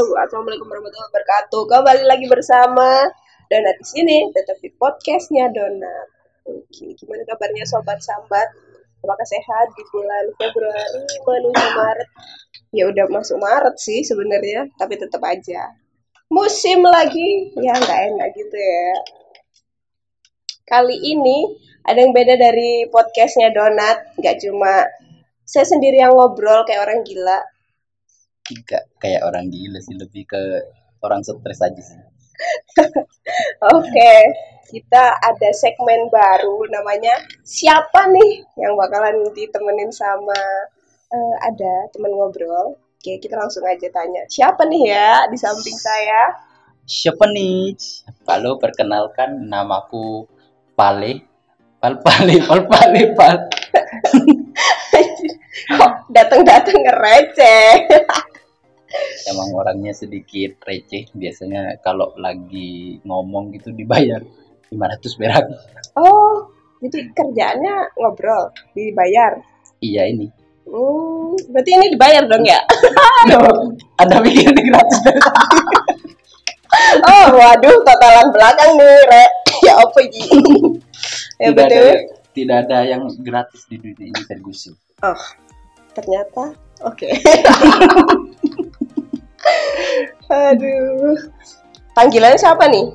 Assalamualaikum warahmatullahi wabarakatuh. Kembali lagi bersama Donat di sini, tetap di podcastnya Donat. Oke, gimana kabarnya sobat sambat? Apakah sehat di bulan Februari menuju Maret? Ya udah masuk Maret sih sebenarnya, tapi tetap aja musim lagi, ya nggak enak gitu ya. Kali ini ada yang beda dari podcastnya Donat, nggak cuma saya sendiri yang ngobrol kayak orang gila, Nggak kayak orang gila sih lebih ke orang stres aja sih Oke, kita ada segmen baru namanya siapa nih yang bakalan ditemenin sama eh, ada temen ngobrol. Oke, kita langsung aja tanya siapa nih ya di samping saya. siapa nih halo perkenalkan namaku Pale Pal Pale Pal Pale Pal Kok datang-datang ngereceh? emang orangnya sedikit receh biasanya kalau lagi ngomong gitu dibayar 500 perak Oh, jadi kerjaannya ngobrol, dibayar. iya ini Hmm, berarti ini dibayar dong ya? Aduh, ada mikir nih gratis dari tadi. Oh, waduh, totalan belakang nih, Re. Ya apa ini? ya tidak ada betul. tidak ada yang gratis di dunia ini Ferguson Oh, ternyata oke. Aduh. Panggilannya siapa nih?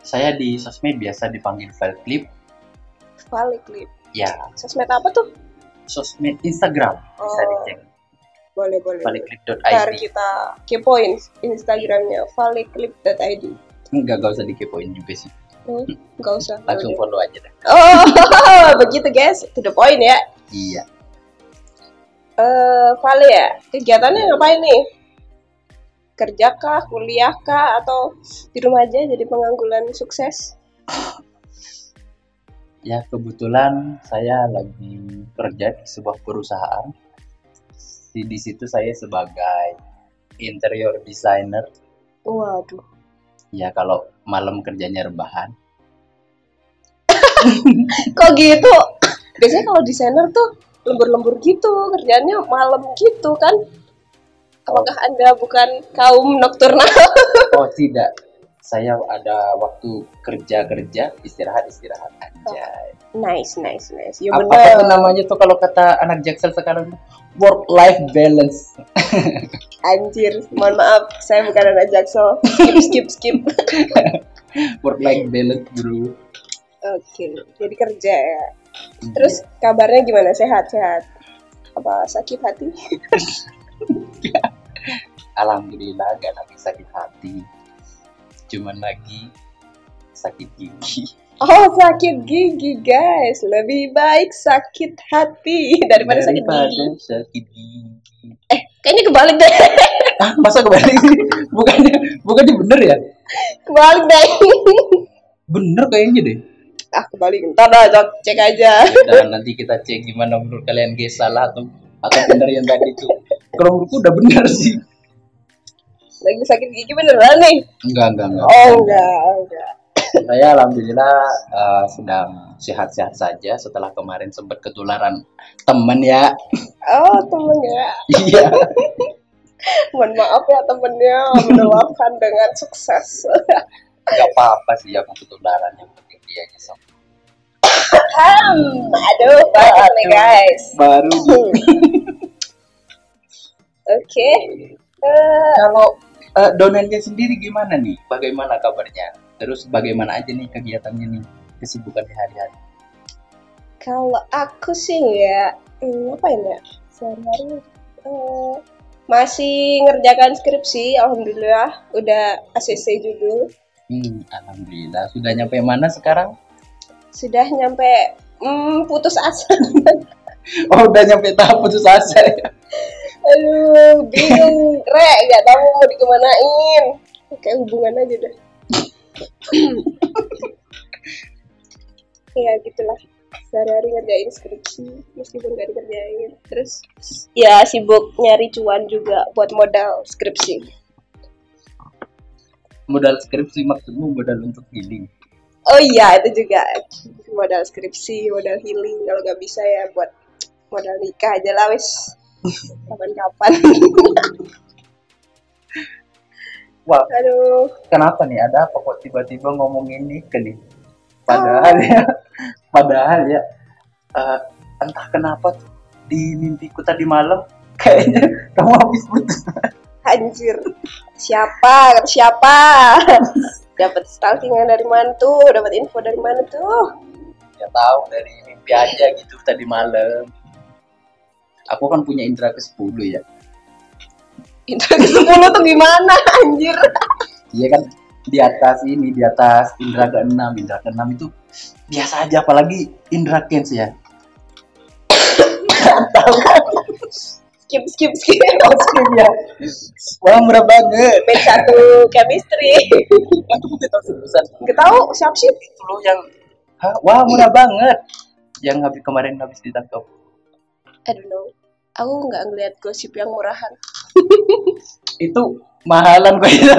saya di sosmed biasa dipanggil file clip Vale Clip. ya Sosmed apa tuh? sosmed Instagram bisa Oh. dicek Boleh, boleh. Ntar valeclip.id kita kepoin Instagramnya valeclip.id. enggak gak usah dikepoin juga sih Hmm, nggak usah. langsung Boleh. follow aja deh Oh, begitu guys. To the point ya. iya Eh, Vale ya. Kegiatannya ngapain nih? Kerja kah, kuliah kah, atau di rumah aja jadi pengangguran sukses? ya kebetulan saya lagi kerja di sebuah perusahaan di, di situ saya sebagai interior designer Waduh. ya kalau malam kerjanya rebahan Kok gitu? Biasanya kalau desainer tuh lembur-lembur gitu, kerjanya malam gitu kan? Apakah Anda bukan kaum nokturnal? oh tidak saya ada waktu kerja kerja istirahat istirahat aja nice, nice, nice. Ya apa, tuh bener. namanya tuh kalau kata anak jaksel sekarang work life balance Anjir, mohon maaf, saya bukan anak jaksel. Skip, skip, skip. work life balance bro Oke, jadi kerja ya. Terus kabarnya gimana? Sehat, sehat? Apa sakit hati? Alhamdulillah gak lagi sakit hati cuman lagi sakit gigi Oh, sakit gigi, guys. Lebih baik sakit hati daripada sakit gigi. sakit gigi Eh, kayaknya kebalik deh. ah masa kembali bukannya bukannya bener ya kebalik deh. bener kayaknya deh ah, kebalik. Ntar dah, cek aja. dan nanti kita cek gimana menurut kalian guys salah atau atau bener yang tadi itu kalau menurutku udah bener sih Lagi sakit gigi beneran nih? enggak enggak enggak Oh, enggak, enggak. saya alhamdulillah eh, sedang sehat-sehat saja setelah kemarin sempat ketularan temen ya Oh, temen ya. iya Mohon maaf ya temennya mendoakan dengan sukses. nggak apa-apa sih yang ketularan yang penting dia nyesel Hmm, aduh, banget nih guys. baru Oke. Eh, kalau eh, donennya sendiri gimana nih? Bagaimana kabarnya? Terus bagaimana aja nih kegiatannya nih? Kesibukannya hari-hari? Kalau aku sih ya, hmm, apa ya? Sehari-hari eh, masih ngerjakan skripsi, alhamdulillah. Udah ACC judul. hmm, alhamdulillah. Sudah nyampe mana sekarang? Sudah nyampe hmm, putus asa. oh udah nyampe tahap putus asa ya Aduh, bingung, re, gak tahu mau dikemanain. Kayak hubungan aja deh. ya gitulah. Sehari-hari ngerjain skripsi, meskipun gak dikerjain. Terus, ya sibuk nyari cuan juga buat modal skripsi. modal skripsi maksudmu modal untuk healing Oh iya, itu juga modal skripsi, modal healing. Kalau nggak bisa ya buat modal nikah aja lah wis. Kapan-kapan. wah Aduh, kenapa nih ada apa kok tiba-tiba ngomongin nikah nih padahal ya padahal ya eh, entah kenapa tuh di mimpiku tadi malam kayaknya kamu habis putus anjir. Siapa? Siapa? Dapat stalkingan dari mana tuh? Dapat info dari mana tuh? ya tahu dari mimpi aja gitu tadi malam aku kan punya indera ke 10 ya Itu ke 10 tuh gimana anjir? iya kan di atas ini di atas indera ke 6 indera ke 6 itu biasa aja apalagi indera kens ya Skip skip skip. Skip ya wah murah banget Main satu chemistry. aku udah tahu jurusan Gak tahu siapa sih? itu loh yang Hah? wah murah banget yang habis kemarin habis ditangkap I don't know. Aku nggak ngeliat gosip yang murahan. itu mahalan kok itu.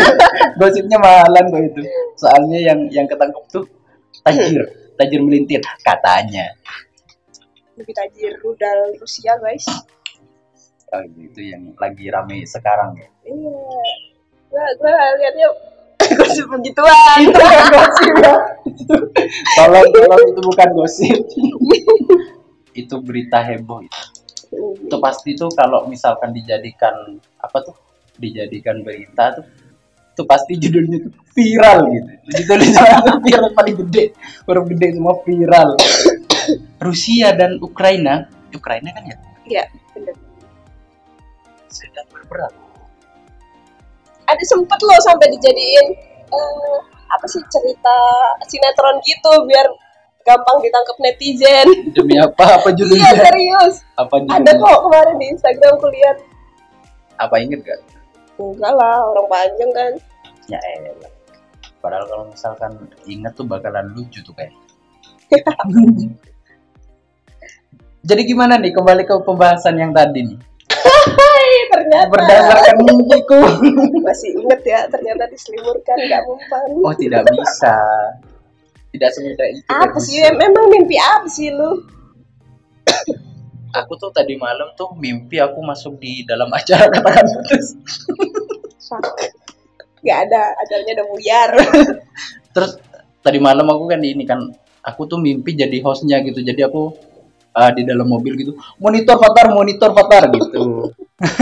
Gosipnya mahalan kok itu. Soalnya yang yang ketangkep tuh tajir. Tajir melintir. Katanya. Lebih tajir rudal Rusia guys. oh, itu yang lagi rame sekarang ya? Iya. Gua gua liatnya gosip begituan. itu bukan gosip ya. Tolong tolong itu bukan gosip. Itu berita heboh itu itu pasti tuh kalau misalkan dijadikan apa tuh? Dijadikan berita tuh tuh pasti judulnya tuh viral gitu. Judulnya tuh viral paling gede. Huruf gede semua viral. Rusia dan Ukraina. Ukraina kan ya? Iya, sedang berperang. Ada sempet loh sampai dijadiin eh, apa sih cerita sinetron gitu biar gampang ditangkap netizen. demi apa apa Iya judulnya serius. apa Ada judulnya kok kemarin di Instagram aku lihat. apa inget gak Enggak lah, orang panjang kan. ya elah padahal kalau misalkan inget tuh bakalan lucu tuh kayak jadi gimana nih kembali ke pembahasan yang tadi nih ternyata berdasarkan mimpiku masih inget ya, ternyata diselimurkan nggak mempan. oh tidak bisa tidak semudah itu apa sih? Gusi. Memang mimpi apa sih lu? aku tuh tadi malam tuh mimpi aku masuk di dalam acara katakan putus Gak ada, adanya udah buyar. terus tadi malam aku kan di ini kan aku tuh mimpi jadi hostnya gitu jadi aku uh, di dalam mobil gitu monitor Fatar monitor Fatar gitu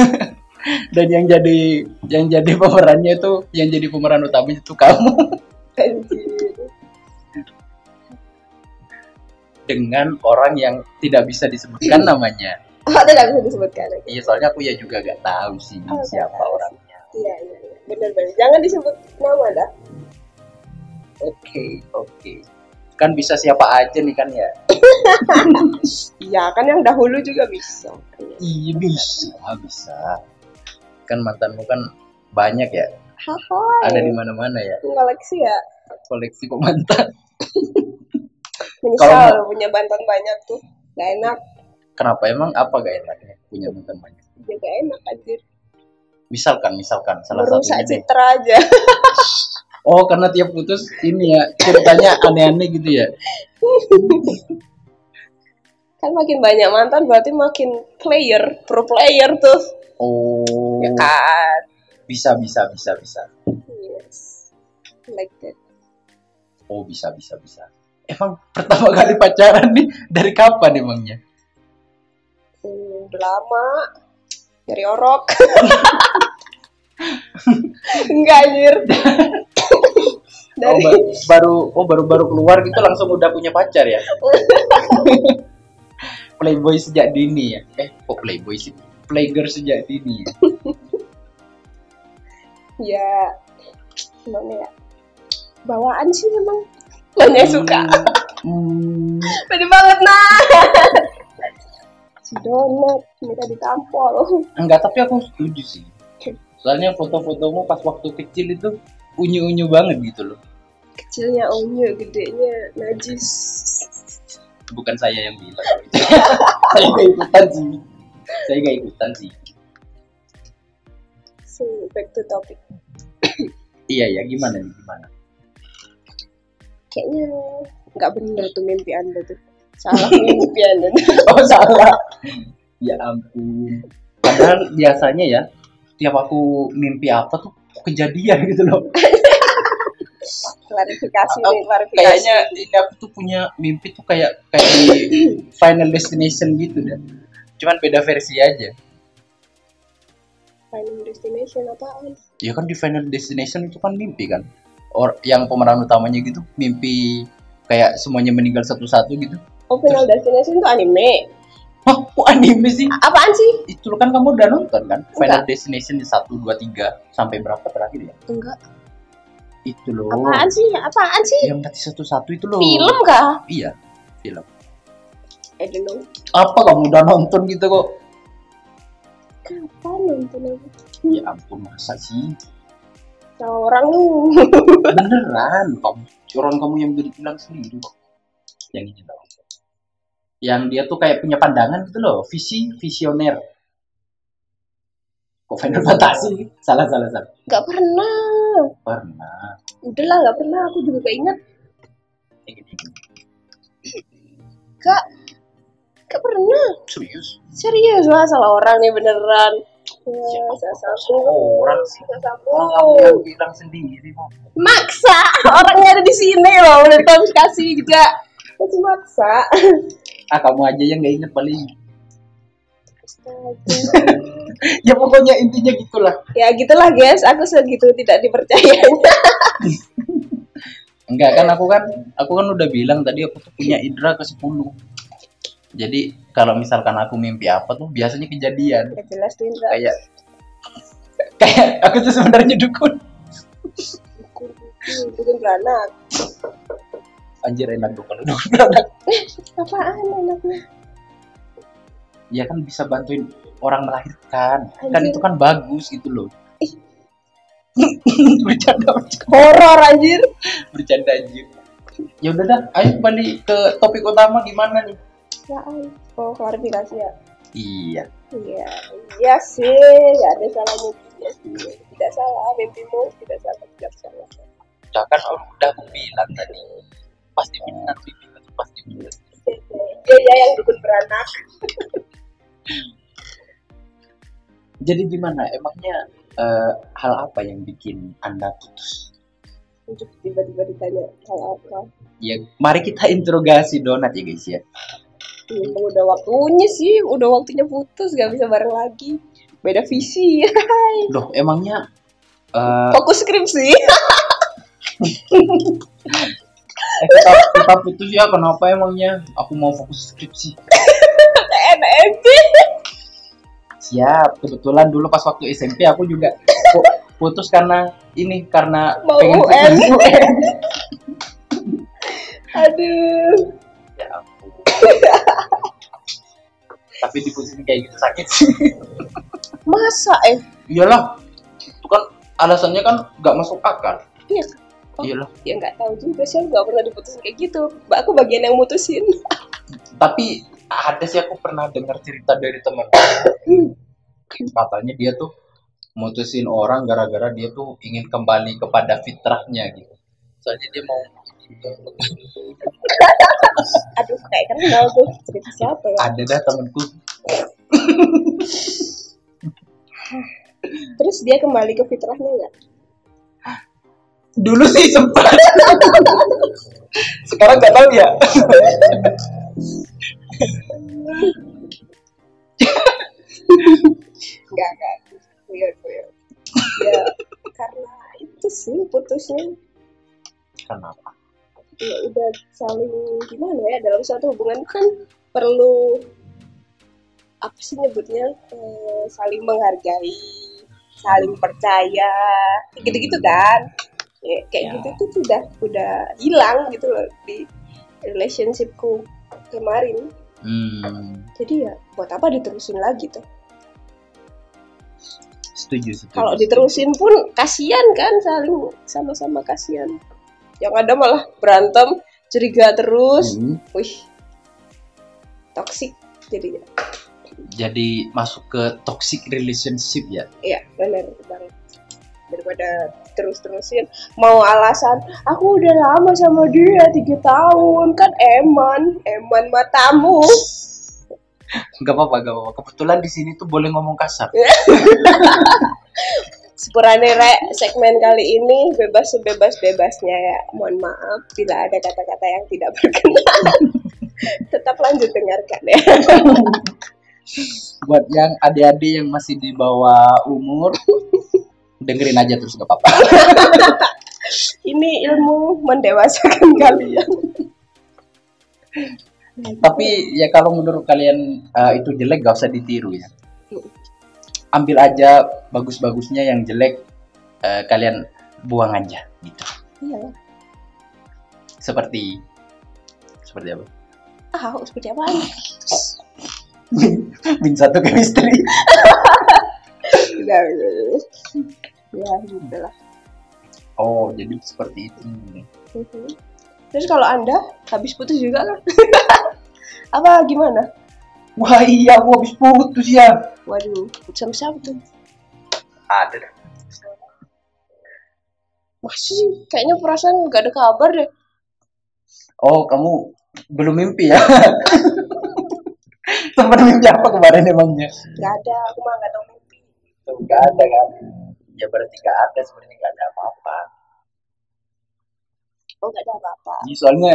dan yang jadi yang jadi pemerannya itu yang jadi pemeran utamanya itu kamu dengan orang yang tidak bisa disebutkan namanya Oh, tidak bisa disebutkan. iya soalnya aku ya juga gak tahu sih Oh, siapa tahu. orangnya Iya, iya, iya. Bener-bener. Jangan disebut nama dah. oke oke kan bisa siapa aja nih kan ya Iya, kan yang dahulu juga bisa. iya bisa bisa kan mantanmu kan banyak ya Hai. ada di mana-mana ya koleksi ya. koleksi kok mantan Menyesal Kalau- punya bantuan banyak tuh. Gak enak. kenapa emang apa gak enaknya punya mantan banyak Ya gak enak anjir. misalkan misalkan salah Merusak satunya deh. citra aja. oh karena tiap putus ini ya ceritanya aneh-aneh gitu ya kan makin banyak mantan berarti makin player, pro player tuh. oh Ya kan? bisa bisa bisa bisa Yes. Like that. oh bisa bisa bisa emang pertama kali pacaran nih dari kapan emangnya? Hmm, udah lama. Dari orok. Enggak anjir. oh, Dari ba- baru oh baru baru keluar gitu langsung udah punya pacar ya? Playboy sejak dini ya? Eh kok playboy sih? Playgirl sejak dini ya? Ya gimana ya? Bawaan sih memang banyak suka. Hmm, pede banget nah si donat minta ditampol. Enggak tapi aku setuju sih. Soalnya foto-fotomu pas waktu kecil itu unyu-unyu banget gitu loh. Kecilnya onyo gedenya najis. Bukan saya yang bilang. Saya gak ikutan sih. Saya gak ikutan sih. So back to topic. Iya ya gimana nih? Gimana kayaknya nggak bener tuh mimpi anda tuh. Salah mimpi anda. Oh salah. Ya ampun. Padahal biasanya ya tiap aku mimpi apa tuh kejadian gitu loh. Klarifikasi nih klarifikasi. kayaknya ini aku tuh punya mimpi tuh kayak kayak di Final Destination gitu deh. Cuman beda versi aja. Final destination apaan? Ya kan di Final Destination itu kan mimpi kan or yang pemeran utamanya gitu mimpi kayak semuanya meninggal satu-satu gitu. Oh final destination itu anime? Hah, kok anime sih? A- apaan sih? Itu kan kamu udah nonton kan? Final Enggak. Destination 1, 2, 3 Sampai berapa terakhir ya? enggak. Itu loh. Apaan sih? Apaan sih? Yang mati satu-satu itu loh. Film kah? Iya, film. I don't know. Apa kamu udah nonton gitu kok? kapan nonton aku? Ya ampun, masa sih? Sama orang lu Beneran, kamu Orang kamu yang bilang sendiri kok Yang ini tau Yang dia tuh kayak punya pandangan gitu loh Visi, visioner Kok Final Fantasy? Salah, salah, salah nggak pernah Pernah udahlah nggak pernah aku juga gak ingat. Gak, gak pernah. Serius? Serius lah, salah orang nih beneran. Ya, Siapa satu. orang sih? Orang bilang sendiri kok. Maksa, orangnya ada di sini loh. Udah Tom kasih juga. Masih maksa. Ah kamu aja yang nggak inget paling. Ya pokoknya intinya gitulah. ya gitulah guys, aku segitu tidak dipercayanya. Enggak kan aku kan aku kan udah bilang tadi aku tuh punya indera ke 10. Jadi kalau misalkan aku mimpi apa tuh biasanya kejadian. Gak jelas tuh Indra. Kayak kayak aku tuh sebenarnya dukun. Dukun, dukun, dukun beranak. Anjir enak dukun dukun beranak. Apaan anaknya? Ya kan bisa bantuin orang melahirkan. Kan Anjir. itu kan bagus gitu loh. Bercanda bercanda Horor anjir. bercanda anjir. Ya udah dah, ayo balik ke topik utama gimana nih? Apaan? Oh, klarifikasi ya. Iya. Iya, iya sih, nggak ada salah mimpinya sih. Tidak salah, mimpimu tidak salah, tidak salah. Udah kan udah aku bilang tadi. Pasti benar mimpi itu pasti benar. Iya, iya yang dukun beranak. Jadi gimana? Emangnya eh, hal apa yang bikin anda putus? Untuk tiba-tiba ditanya hal apa. Ya, mari kita interogasi donat ya guys ya. Emang udah waktunya sih, udah waktunya putus, gak bisa bareng lagi. Beda visi. Loh, emangnya eh, Fokus skripsi. eh, kita, kita putus ya kenapa emangnya? Aku mau fokus skripsi. NMP. Siap, kebetulan dulu pas waktu SMP aku juga pu- putus karena ini karena Mau pengen UN. UN. Aduh. Ya. Tapi diputusin kayak gitu sakit sih. Masa eh? Iyalah, itu kan alasannya kan nggak masuk akal. Iya. Oh. Iyalah. Ya nggak tahu juga sih, aku nggak pernah diputusin kayak gitu. Mbak aku bagian yang mutusin. Tapi ada sih aku pernah dengar cerita dari teman. Katanya dia tuh mutusin orang gara-gara dia tuh ingin kembali kepada fitrahnya gitu. Soalnya dia mau Aduh, kayak kenal tuh. Cerita siapa ya? ada dah temanku Terus dia kembali ke fitrahnya nggak? dulu sih sempat sekarang nggak tahu ya Enggak, enggak. Weird, weird. Ya, karena itu sih putusnya. kenapa Ya udah saling gimana ya dalam suatu hubungan kan perlu apa sih nyebutnya eh, saling menghargai, saling percaya, gitu-gitu kan. Ya, kayak Ya. gitu tuh udah udah hilang gitu loh di relationshipku kemarin. hmm, Jadi ya buat apa diterusin lagi tuh? setuju setuju kalau diterusin pun kasihan kan saling sama-sama kasihan yang ada malah berantem curiga terus. Hmm, wih. Toxic jadinya. Jadi masuk ke toxic relationship ya? Iya benar banget. Daripada terus-terusin mau alasan aku udah lama sama dia tiga tahun. Kan eman eman matamu. Nggak apa-apa nggak apa-apa. Kebetulan di sini tuh boleh ngomong kasar Sepurane rek segmen kali ini bebas sebebas bebasnya ya. Mohon maaf bila ada kata-kata yang tidak berkenan. Tetap lanjut dengarkan ya. Buat yang adik-adik yang masih di bawah umur, dengerin aja terus gak apa-apa. Ini ilmu mendewasakan kalian. Tapi ya kalau menurut kalian uh, itu jelek gak usah ditiru ya. Ambil aja bagus-bagusnya yang jelek uh, kalian buang aja gitu. Iya. Seperti seperti apa? Ah, seperti apa? Min satu chemistry. Ya, ya gitu lah. Oh, jadi seperti itu. Mhm. Terus kalau anda habis putus juga kan? apa gimana? Wah iya, gua habis putus ya. Waduh, putus sama siapa tuh? Ada dah. Masih sih, kayaknya perasaan nggak ada kabar deh. Oh, kamu belum mimpi ya? Sempat mimpi apa kemarin emangnya? Nggak ada, aku mah nggak tahu mimpi. Enggak ada kan? Ya berarti nggak ada sebenarnya nggak ada apa-apa. Oh nggak ada apa-apa. Ini soalnya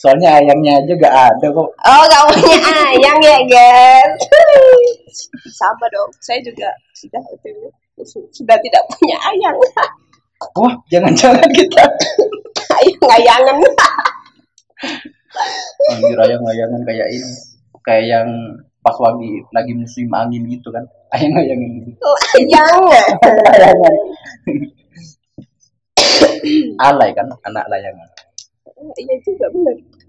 soalnya ayamnya aja gak ada kok. Oh nggak punya ayang ya guys? Sama dong, saya juga sudah sudah tidak punya ayang. Wah, jangan-jangan kita Ayang-ayangan. anjir ayang-ayangan kayak ini. Kayak yang pas lagi lagi musim angin gitu kan. Ayang-ayangan gitu. Ayang. Layangan. Alay kan anak layangan. Iya juga benar. Won't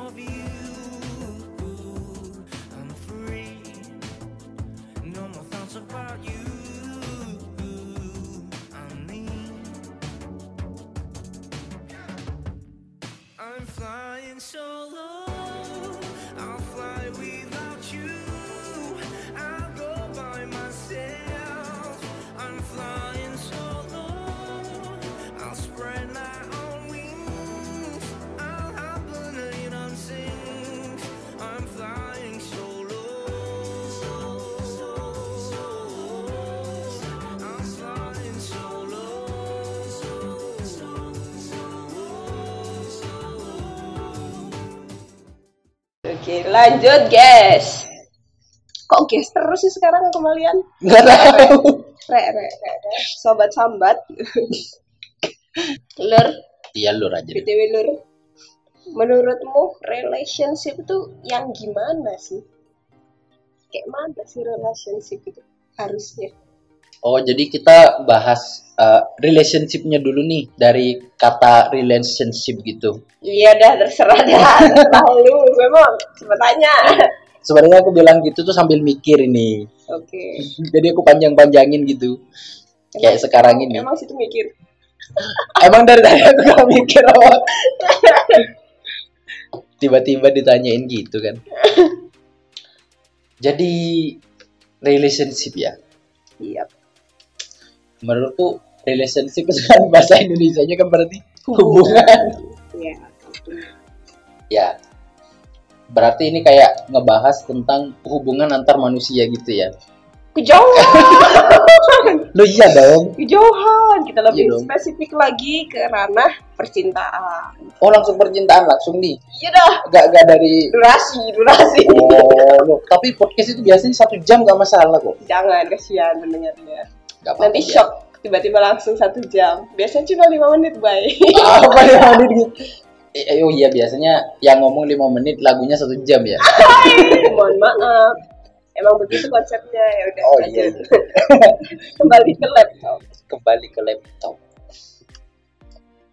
no Oke, lanjut guys. Kok guys terus sih sekarang kembalian? Enggak tahu. Re, re, re, re. Sobat sambat. Lur, Iya lur aja. BTW Lur. Menurutmu relationship itu yang gimana sih? Kayak mana sih relationship itu harusnya? Oh, jadi kita bahas uh, relationship-nya dulu nih dari kata relationship gitu. Iya dah terserah dah. Tahu lu, gue mau coba tanya. Sebenarnya aku bilang gitu tuh sambil mikir ini. Oke. Jadi aku panjang-panjangin gitu. Kayak Emang- sekarang ini. Emang situ mikir. Emang dari tadi aku gak mikir apa. Tiba-tiba ditanyain gitu kan. Jadi relationship ya. Iya. Menurutku relationship kan bahasa Indonesia-nya kan berarti hubungan. Iya. Ya. Berarti ini kayak ngebahas tentang hubungan antar manusia gitu ya. Kejauhan. Lo iya dong. Kejauhan. Kita lebih Iya dong. spesifik lagi ke ranah percintaan. Oh langsung percintaan langsung nih. Iya dah. Gak, gak dari Durasi, durasi. Oh, loh. tapi podcast itu biasanya satu jam gak masalah kok. Jangan kasihan mendengarnya. Gak apa-apa. Nanti ya. shock tiba-tiba langsung satu jam. Biasanya cuma lima menit, bye. Apa ya menit gitu? Eh, oh iya biasanya yang ngomong lima menit lagunya satu jam ya. Mohon maaf. Emang begitu konsepnya ya udah. Oh, iya. Kembali ke laptop. Kembali ke laptop.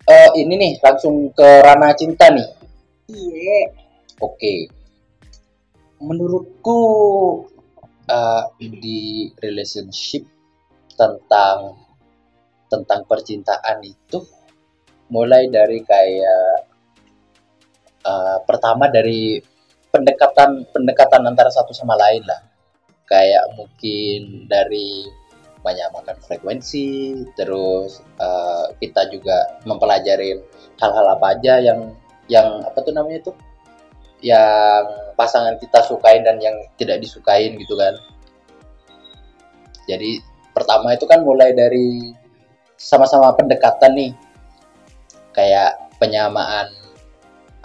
Eh ini nih langsung ke ranah cinta nih. Iya. Oke. Menurutku eh, di relationship tentang tentang percintaan itu mulai dari kayak eh, pertama dari pendekatan pendekatan antara satu sama lain lah. Kayak mungkin dari menyamakan frekuensi, terus eh, kita juga mempelajari hal-hal apa aja yang yang apa tuh namanya tuh yang pasangan kita sukain dan yang tidak disukain gitu kan. Jadi pertama itu kan mulai dari sama-sama pendekatan nih. Kayak penyamaan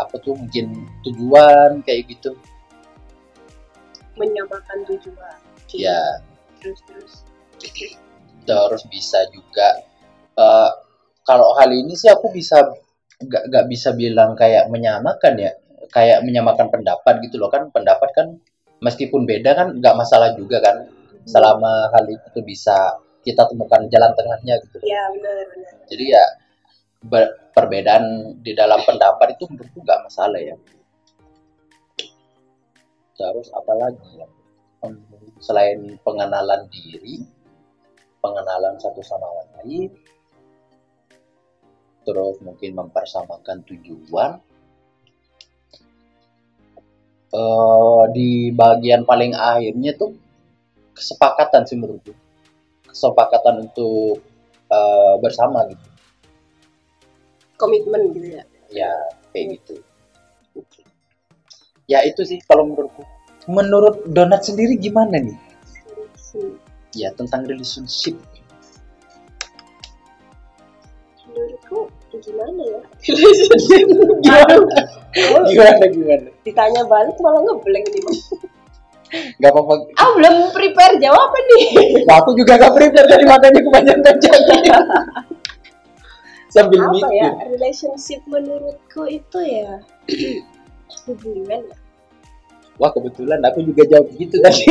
apa tuh mungkin tujuan kayak gitu. Menyamakan tujuan. Oke. Ya, Terus terus. terus bisa juga eh, kalau hal ini sih aku bisa nggak nggak bisa bilang kayak menyamakan ya kayak menyamakan pendapat gitu loh kan pendapat kan meskipun beda kan nggak masalah juga kan selama hal itu bisa kita temukan jalan tengahnya gitu Ya benar benar. jadi ya perbedaan di dalam pendapat itu menurutku nggak masalah ya. Terus apa lagi ya? Hmm, selain pengenalan diri pengenalan satu sama lain terus mungkin mempersamakan tujuan. Eh di bagian paling akhirnya tuh kesepakatan sih menurutku. Kesepakatan untuk eh, bersama gitu Komitmen gitu ya. ya kayak gitu ya itu sih kalau menurutku menurut Donat sendiri gimana nih Hmm. ya tentang relationship Menurutku gimana ya? Relationship. Aduh. gimana gimana Ditanya balik malah ngeblank nih. Nggak apa-apa Ah belum prepare jawaban nih. Nah, aku juga gak prepare dari matanya kebanyakan jadi sambil Apa mikir ya? Relationship menurutku itu ya hubungan ya. wah kebetulan aku juga jawab gitu tadi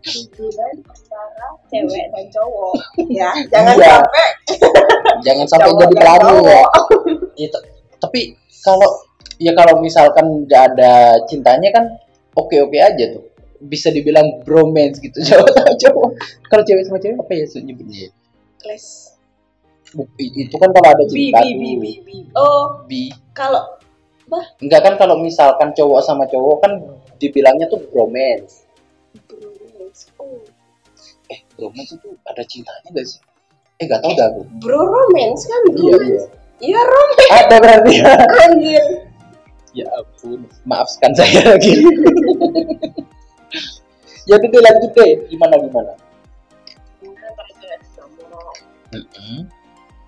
hubungan antara cewek dan cowok ya jangan Iya. sampai jangan sampai jadi dan pelaku ya. Itu. tapi kalau ya kalau misalkan nggak ada cintanya kan oke oke aja tuh bisa dibilang bromance gitu cowok sama cowok kalau cewek sama cewek apa ya nyebutnya ya? Itu kan kalau ada cinta bi bi bi bi. Oh Bi. kalau enggak kan kalau misalkan cowok sama cowok kan dibilangnya tuh bromance. Oh, eh bromance itu ada cintanya gak sih? Eh gak tau dah aku. Bro romance kan? Iya iya. Iya romance. Ada berarti ya. Anjir. Ya ampun maafkan saya lagi. Ya udah lanjut deh. Gimana gimana? Sama Mm-mm.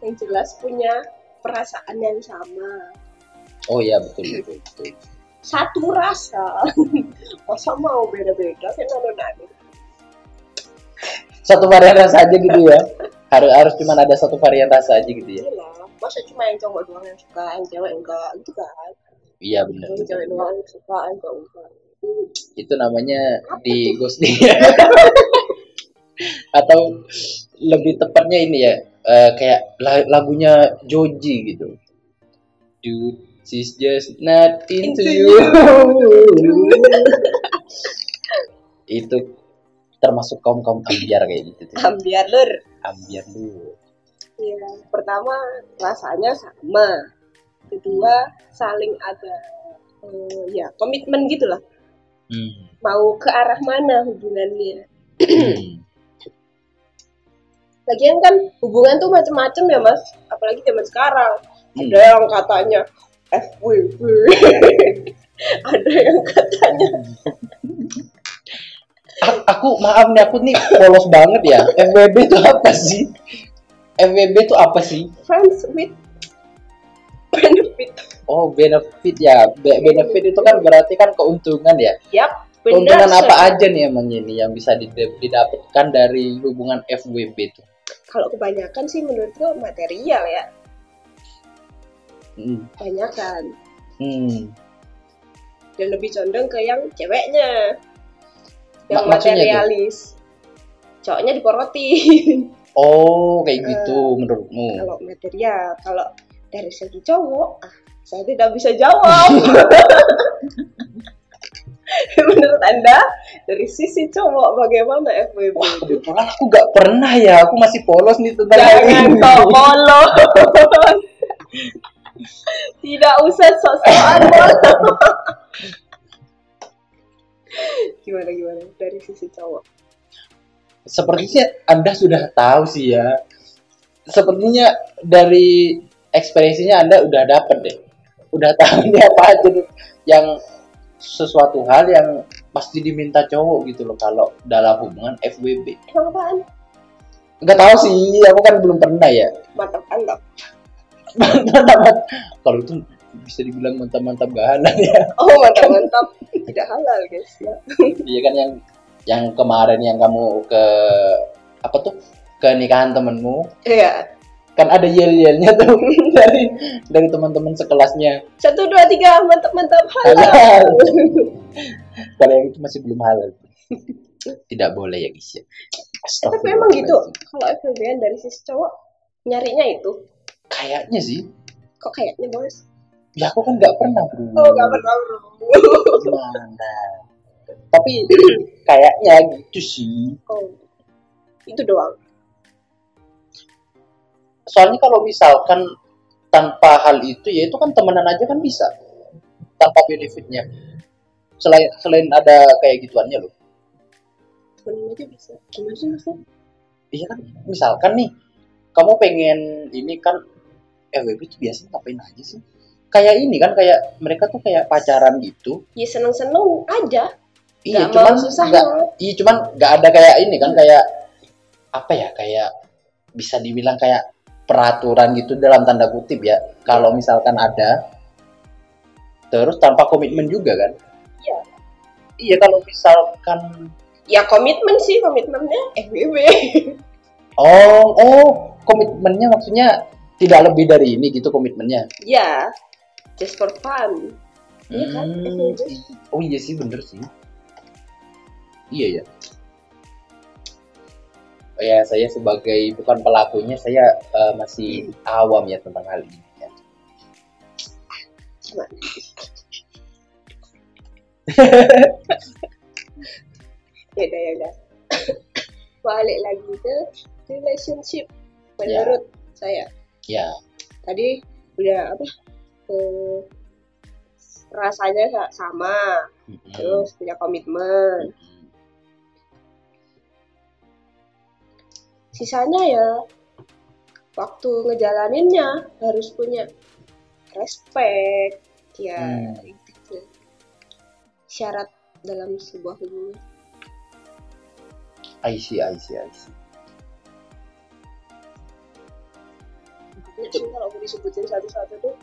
Yang jelas punya perasaan yang sama. Oh iya betul betul betul. Satu rasa. Masa mau beda-beda nado satu varian rasa aja gitu ya. Harus harus cuma ada satu varian rasa aja gitu ya. Lah. Masa cuma yang cowok doang yang suka yang cewek enggak? Gitu kan. Iya benar yang cewek doang yang suka yang cowok enggak. Itu namanya di ghosting atau lebih tepatnya ini ya eh, kayak la- lagunya Joji gitu. Dude she's just not into, Into you. itu termasuk kaum kaum ambiar kayak gitu tuh. ambiar lur ambiar dulu ya pertama rasanya sama. Kedua saling ada eh, ya komitmen gitulah. Hmm. mau ke arah mana hubungannya? Hmm. Lagian kan hubungan tuh macem-macem ya mas. Apalagi zaman sekarang. Hmm. ada yang katanya FWB ada yang katanya A- aku maaf nih aku nih polos banget ya. FWB itu apa sih? FWB itu apa sih? Friends with benefit. Oh benefit ya. Be- benefit itu kan berarti kan keuntungan ya. Yap keuntungan apa aja nih emang ini yang bisa didapatkan dari hubungan FWB itu kalau kebanyakan sih menurutku material ya hmm. kebanyakan Hmm. dan lebih condong ke yang ceweknya yang Ma- maksudnya tuh? materialis cowoknya diporoti oh kayak Eh, gitu menurutmu kalau material kalau dari segi cowok ah Saya tidak bisa jawab. Menurut Anda, dari sisi cowok bagaimana FWB? Wah, kebetulan aku gak pernah ya. Aku masih polos nih tentang Jangan ini. kau polos. Tidak usah sok-sokan polos. Gimana gimana dari sisi cowok? Sepertinya Anda sudah tahu sih ya. Sepertinya dari ekspresinya Anda udah dapet deh. Udah tahu ini apa aja yang sesuatu hal yang pasti diminta cowok gitu loh kalau dalam hubungan FWB. Emang apaan? Nggak tahu sih, aku kan belum pernah ya. Mantap mantap. Mantap. kalau itu bisa dibilang mantap-mantap gak halal ya. Oh mantap mantap. Tidak halal guys ya. Iya kan yang yang kemarin yang kamu ke apa tuh ke nikahan temenmu Iya. Kan ada yel-yelnya tuh dari dari teman-teman sekelasnya Satu dua tiga mantap mantap halal. halal kalau yang itu masih belum halal tidak boleh ya guys ya Tapi emang gitu. Kalau FWB dari sisi cowok nyarinya itu. kayaknya sih Kok kayaknya bos? ya aku kan nggak pernah bro Oh gak pernah bro. gimana tapi kayaknya gitu sih Oh. Itu doang. Soalnya kalau misalkan tanpa hal itu ya itu kan temenan aja kan bisa tanpa benefitnya selain selain ada kayak gituannya loh Temenin aja bisa. Gimana sih maksudnya? iya kan misalkan nih kamu pengen ini kan FWB itu biasanya ngapain aja sih kayak ini kan kayak mereka tuh kayak pacaran gitu Ya seneng-seneng aja. iya Nggak cuman susah banget. iya cuman nggak ada kayak ini kan kayak apa ya kayak bisa dibilang kayak peraturan gitu dalam tanda kutip ya kalau misalkan ada terus tanpa komitmen juga kan Iya. iya kalau misalkan Ya komitmen sih komitmennya FWB. oh oh komitmennya maksudnya tidak lebih dari ini gitu komitmennya ya. Just for fun. Iya kan? Hmm, i- oh iya sih bener sih iya ya ya saya sebagai bukan pelakunya saya eh, masih awam ya tentang hal ini ya. Ya udah ya udah. Balik lagi ke relationship. Menurut saya ya tadi udah apa? Eh, rasanya sa- sama, mm-mm. terus punya komitmen. Mm-mm. Sisanya ya waktu ngejalaninnya harus punya respect ya Hmm. gitu. syarat dalam sebuah hubungan I see I see I see kalau disebutin satu-satu tuh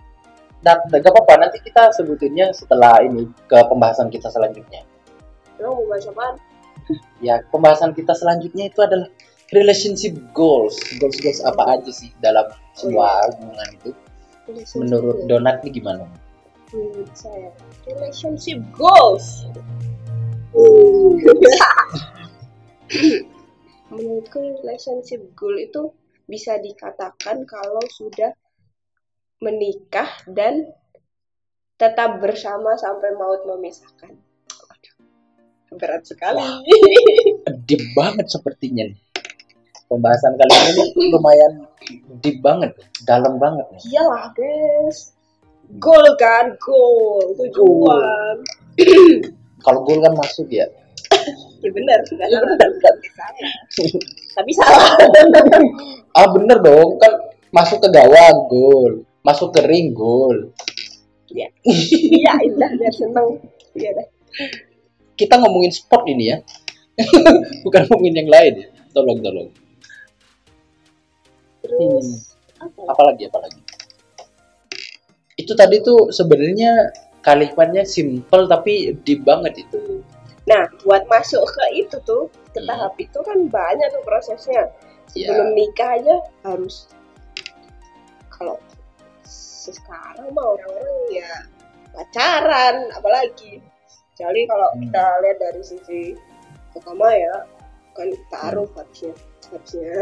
dan gak apa-apa nanti kita sebutinnya setelah ini ke pembahasan kita selanjutnya emang mau bahas apaan? ya pembahasan kita selanjutnya itu adalah relationship goals. Goals goals apa aja sih dalam sebuah hubungan itu? Menurut. Donat ini gimana? Menurut saya relationship goals. Menurutku relationship goal itu bisa dikatakan kalau sudah menikah dan tetap bersama sampai maut memisahkan. Berat sekali. Wah. deep banget sepertinya nih pembahasan kali ini lumayan deep banget dalam banget nih. Iyalah guys. Goal kan? Goal tujuan. Kalau goal kan masuk ya. Ya benar ya benar. Tapi salah. Ah bener dong. Kan masuk ke gawang gol masuk ke ring gol iya. Iya indah biar seneng. Iya dah kita ngomongin sport ini ya. Bukan ngomongin yang lain. Ya tolong tolong terus apa apalagi apalagi itu tadi tuh sebenarnya kalimatnya simple tapi deep banget itu Nah, buat masuk ke itu tuh, ke Hmm. tahap itu kan banyak tuh prosesnya. Sebelum nikah aja harus kalau sekarang mah orang-orang ya pacaran, apalagi. Kecuali kalau Hmm. kita lihat dari sisi pertama ya, kan taruh harusnya. Ya,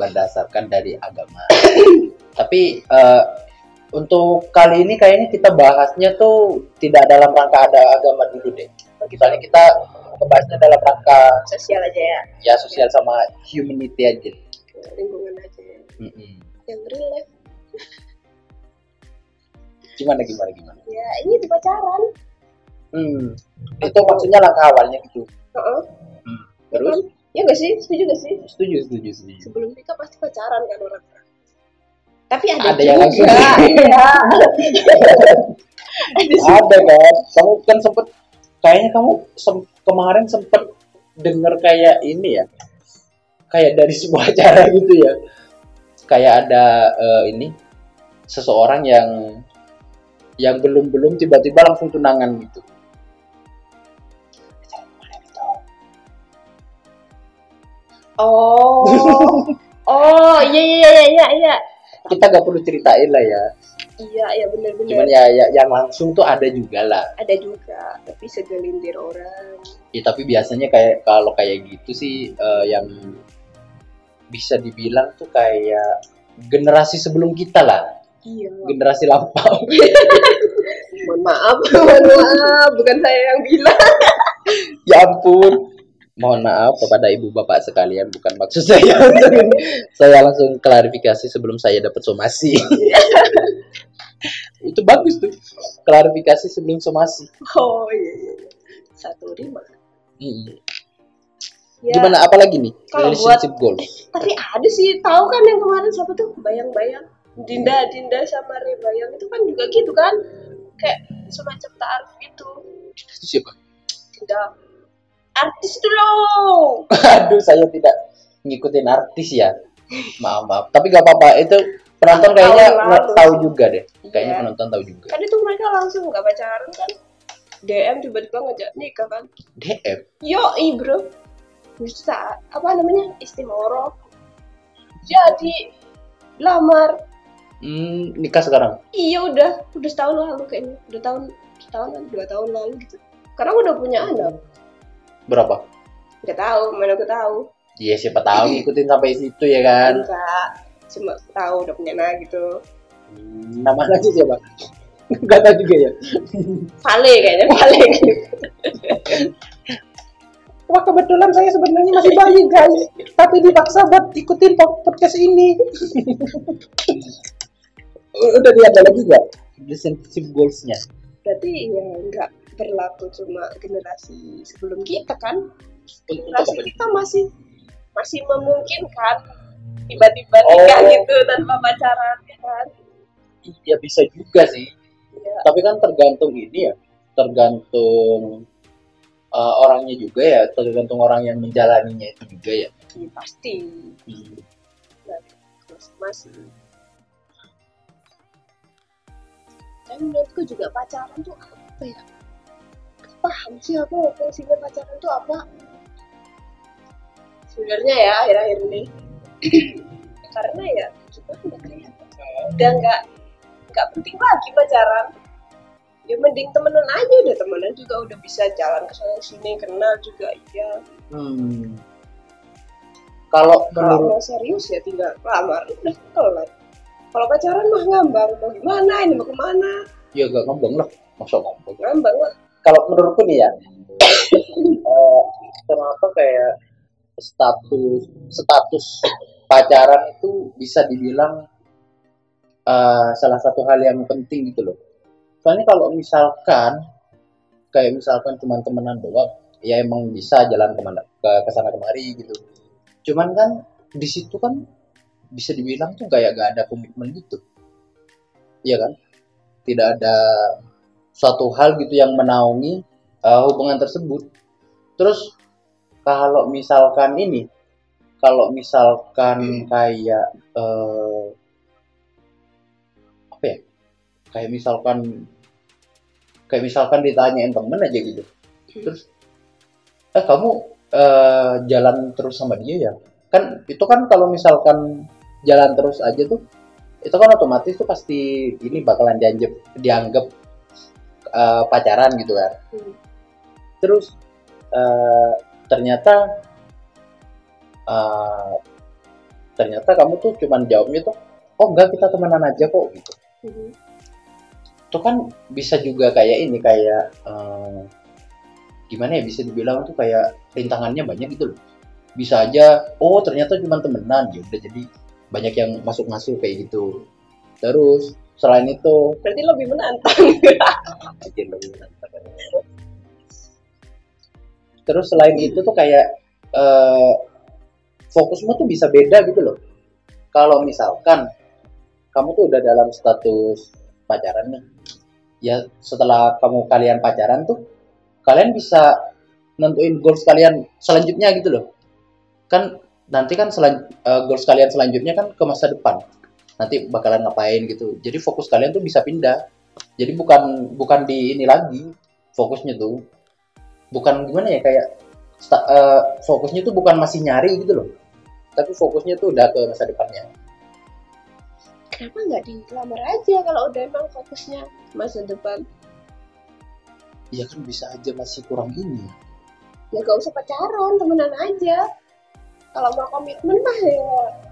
berdasarkan dari agama tapi eh, untuk kali ini kayaknya kita bahasnya tuh tidak dalam rangka ada agama dulu deh. Soalnya kita ngebahasnya dalam rangka sosial aja ya ya sosial sama humanity aja. lingkungan aja ya. Mm-mm. yang real life Gimana gimana gimana? ya ini pacaran Hmm. Itu maksudnya langkah awalnya gitu. Heeh. Hmm. Terus ya nggak sih setuju nggak sih setuju setuju setuju. sebelum nikah pasti pacaran kan orang tapi ada, Ada yang langsung. juga iya ada kan? Kamu kan sempet kayaknya kamu sem- kemarin sempet denger kayak ini ya. Kayak dari sebuah acara gitu ya. Kayak ada eh, ini seseorang yang yang belum-belum tiba-tiba langsung tunangan gitu. Oh oh iya iya iya iya iya Kita gak perlu ceritain lah ya. iya iya benar Cuman ya, ya yang langsung tuh ada juga lah. ada juga tapi segelintir orang Ya, tapi biasanya kayak kalau kayak gitu sih eh, yang bisa dibilang tuh kayak generasi sebelum kita lah, iya generasi lampau. mohon maaf mohon maaf bukan saya yang bilang ya ampun. Mohon maaf kepada ibu bapak sekalian, bukan maksud saya. saya langsung klarifikasi sebelum saya dapat somasi. Itu bagus tuh. Klarifikasi sebelum somasi. oh iya iya iya. satu lima Hmm. ya Gimana apalagi nih? Kalau Relationship goal. tapi ada sih tahu kan yang kemarin siapa tuh bayang-bayang Dinda Dinda sama Rebayang itu kan juga gitu kan kayak semacam taaruf gitu Itu siapa? Dinda artis loh Aduh, saya tidak ngikutin artis ya. Maaf, maaf. Tapi gak apa-apa. Itu penonton kayaknya Tahu tahu juga deh. Kayaknya Iya. penonton tahu juga. kan itu mereka langsung nggak pacaran kan DM tiba-tiba ngajak nikah kan DM. yo bro bisa apa namanya istimoro jadi lamar Hmm, nikah sekarang. iya udah udah setahun lalu kayaknya udah tahun setahun dua tahun lalu gitu karena udah punya anak Berapa? nggak tahu mana aku tahu Iya, siapa tahu ngikutin sampai situ ya kan. enggak cuma tahu udah punya anak gitu Hmm, nama lagi siapa? Gak tahu juga ya. Vale kayaknya Vale Wah kebetulan saya sebenarnya masih bayi guys, tapi dipaksa buat ikutin pod- podcast ini. Udah lihat ada lagi nggak? Relationship goalsnya. berarti ya nggak berlaku cuma generasi sebelum kita kan generasi kita masih masih memungkinkan tiba-tiba nikah Oh. gitu tanpa pacaran ya kan Iya bisa juga sih. ya Tapi kan tergantung ini ya, tergantung uh, orangnya juga ya, tergantung orang yang menjalaninya itu juga ya. ya pasti Hmm. masing-masing dan menurutku juga pacaran tuh apa ya paham sih aku fungsinya pacaran tuh apa? Sebenarnya ya akhir-akhir ini. Karena ya gimana kayak udah nggak nggak penting lagi pacaran. Ya mending temenan aja udah temenan juga udah bisa jalan ke sana sini kenal juga iya. Hmm. Kalau kalau mau serius ya tinggal lamar udah kelar kalau pacaran mah ngambang mau gimana ini mau ke mana? Ya gak ngomong lah, masa ngomong. ngambang lah Kalau menurutku nih ya, eh, kenapa kayak status status pacaran itu bisa dibilang eh, salah satu hal yang penting gitu loh. Soalnya kalau misalkan kayak misalkan cuma temenan doang, ya emang bisa jalan ke mana ke ke sana kemari gitu. Cuman kan di situ kan bisa dibilang tuh kayak gak ada komitmen gitu, iya kan? Tidak ada suatu hal gitu yang menaungi uh, hubungan tersebut. Terus kalau misalkan ini, kalau misalkan kayak eh, apa ya? Kayak misalkan kayak misalkan ditanyain temen aja gitu. Terus eh kamu eh, jalan terus sama dia ya? Kan itu kan kalau misalkan jalan terus aja tuh itu kan otomatis tuh pasti ini bakalan dianggap dianggap eh, pacaran gitu kan. Hmm. Terus eh, ternyata eh, ternyata kamu tuh cuman jawabnya tuh oh enggak kita temenan aja kok gitu. Mhm. itu kan bisa juga kayak ini kayak eh, gimana ya bisa dibilang tuh kayak rintangannya banyak gitu loh bisa aja oh ternyata cuma temenan ya udah jadi banyak yang masuk-masuk kayak gitu terus selain itu Berarti lebih menantang. aja lebih menantang. terus selain itu tuh kayak eh, fokusmu tuh bisa beda gitu loh kalau misalkan kamu tuh udah dalam status pacaran nih ya setelah kamu kalian pacaran tuh kalian bisa nentuin goals kalian selanjutnya gitu loh kan nanti kan selan, eh, goals kalian selanjutnya kan ke masa depan nanti bakalan ngapain gitu. Jadi fokus kalian tuh bisa pindah. Jadi bukan bukan di ini lagi fokusnya tuh. Bukan gimana ya kayak sta- eh, fokusnya tuh bukan masih nyari gitu loh. Tapi fokusnya tuh udah ke masa depannya. Kenapa nggak dilamar aja kalau udah emang fokusnya masa depan? ya kan bisa aja masih kurang ini. Ya gak usah pacaran, temenan aja. Kalau mau komitmen mah ya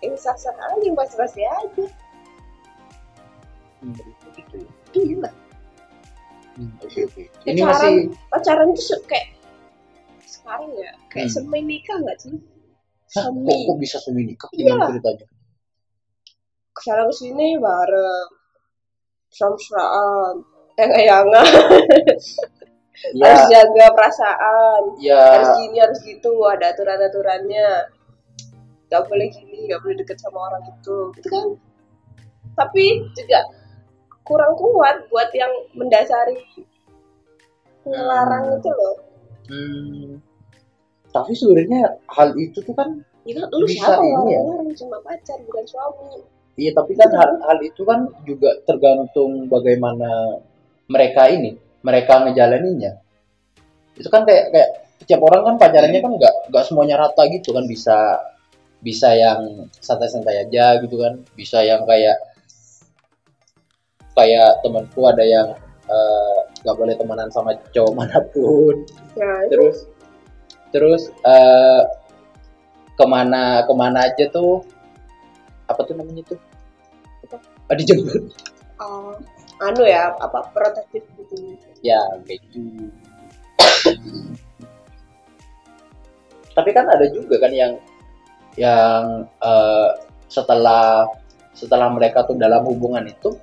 ini sah-sah aja, basi-basi aja. Hmm, gitu ya. Iya. Hmm, ini Pacaran- masih Pacaran tuh kayak sekarang ya, kayak Hmm. semi nikah nggak sih? Hah, kok, Semi. kok bisa semi nikah Iya. gimana ceritanya Ke sana ke sini bareng. Mesra-mesraan. Yang-yangan. ya Harus jaga perasaan. ya harus gini harus gitu ada aturan aturannya nggak boleh gini nggak boleh deket sama orang itu gitu kan tapi juga kurang kuat buat yang mendasari ngelarang Hmm. itu loh hmm, tapi sebenarnya hal itu tuh kan ya kan lu Bisa siapa ini ya. ngelarang cuma pacar bukan suami Iya, tapi kan hal, hal itu kan juga tergantung bagaimana mereka ini, mereka ngejalaninnya. Itu kan kayak kayak setiap orang kan pacarannya kan nggak nggak semuanya rata gitu kan bisa bisa yang santai-santai aja gitu kan, bisa yang kayak kayak temanku ada yang eh, nggak boleh temenan sama cowok mana pun. Itu. Terus terus eh, ke mana ke mana aja tuh apa tuh namanya tuh? Apa? Ah, dijemput. Oh, anu ya apa protektif gitu. Ya kayak gitu. Tapi kan ada juga kan yang yang eh, setelah setelah mereka tuh dalam hubungan itu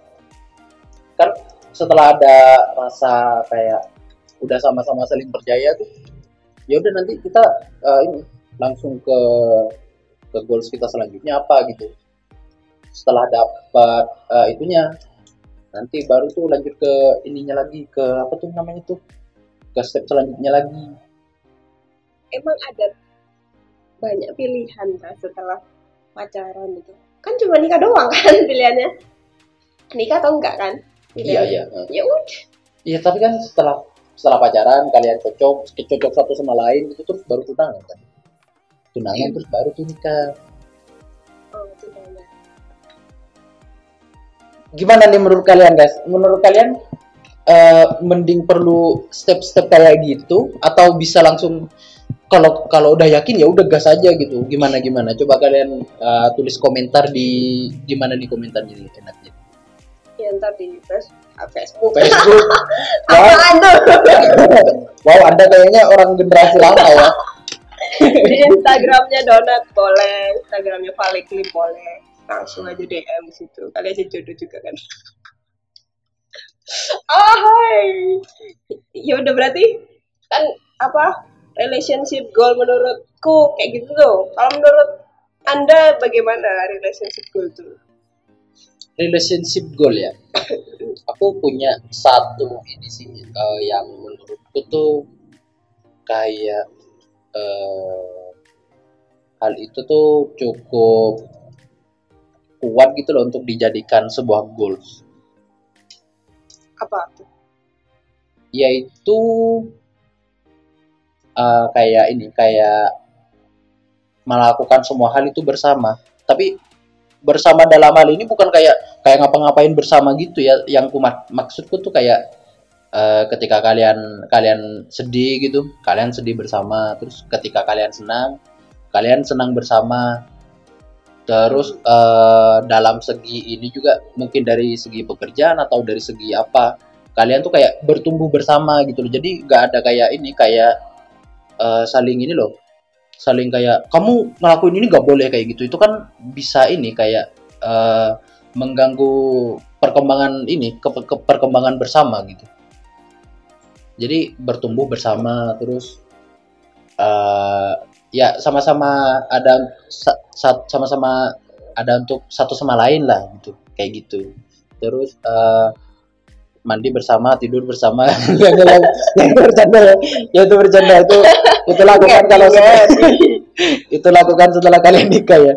kan setelah ada rasa kayak udah sama-sama saling percaya tuh ya udah nanti kita eh, ini langsung ke ke goals kita selanjutnya apa gitu. Setelah dapat eh, itunya nanti baru tuh lanjut ke ininya lagi ke apa tuh namanya tuh ke step selanjutnya lagi. Emang ada banyak pilihan kan setelah pacaran itu kan cuma nikah doang kan pilihannya. Nikah atau enggak kan iya iya ya udah. Iya tapi kan setelah setelah pacaran kalian cocok cocok satu sama lain itu terus baru tunangan kan? Tunangan terus baru tuh nikah. Oh tunangan gimana nih menurut kalian guys? Menurut kalian eh, mending perlu step-step kayak gitu atau bisa langsung kalau kalau udah yakin ya udah gas aja gitu. Gimana gimana? Coba kalian eh, tulis komentar di gimana di komentarnya nih enaknya. Ya ntar di face- Facebook. Facebook. Wow, wow anda kayaknya orang generasi lama ya. Di Instagramnya Donat boleh. Instagramnya Valiklim boleh. Langsung aja DM situ. Kali aja jodoh juga kan? Ah hai. Ya udah berarti kan apa relationship goal menurutku kayak gitu tuh. Kalau menurut anda bagaimana relationship goal tuh? Relationship goal ya? Aku punya satu ini sih eh, yang menurutku tuh kayak eh, hal itu tuh cukup kuat gitu loh untuk dijadikan sebuah goals. Apa tuh? Yaitu eh, kayak ini kayak melakukan semua hal itu bersama. Tapi bersama dalam hal ini bukan kayak kayak ngapa-ngapain bersama gitu ya. Yang ku mak- maksudku tuh kayak eh, ketika kalian kalian sedih gitu kalian sedih bersama terus ketika kalian senang kalian senang bersama. Terus eh, dalam segi ini juga mungkin dari segi pekerjaan atau dari segi apa kalian tuh kayak bertumbuh bersama gitu loh. Jadi nggak ada kayak ini kayak eh, saling ini loh. Saling kayak kamu ngelakuin ini nggak boleh kayak gitu. Itu kan bisa ini kayak eh, mengganggu perkembangan ini ke, ke- perkembangan bersama gitu. Jadi bertumbuh bersama terus eh ya sama-sama ada sa- sa- sama-sama ada untuk satu sama lain lah gitu kayak gitu. Terus eh, mandi bersama tidur bersama. Yang yang yang bercanda ya itu bercanda itu itu lakukan kalau itu lakukan setelah kalian nikah ya.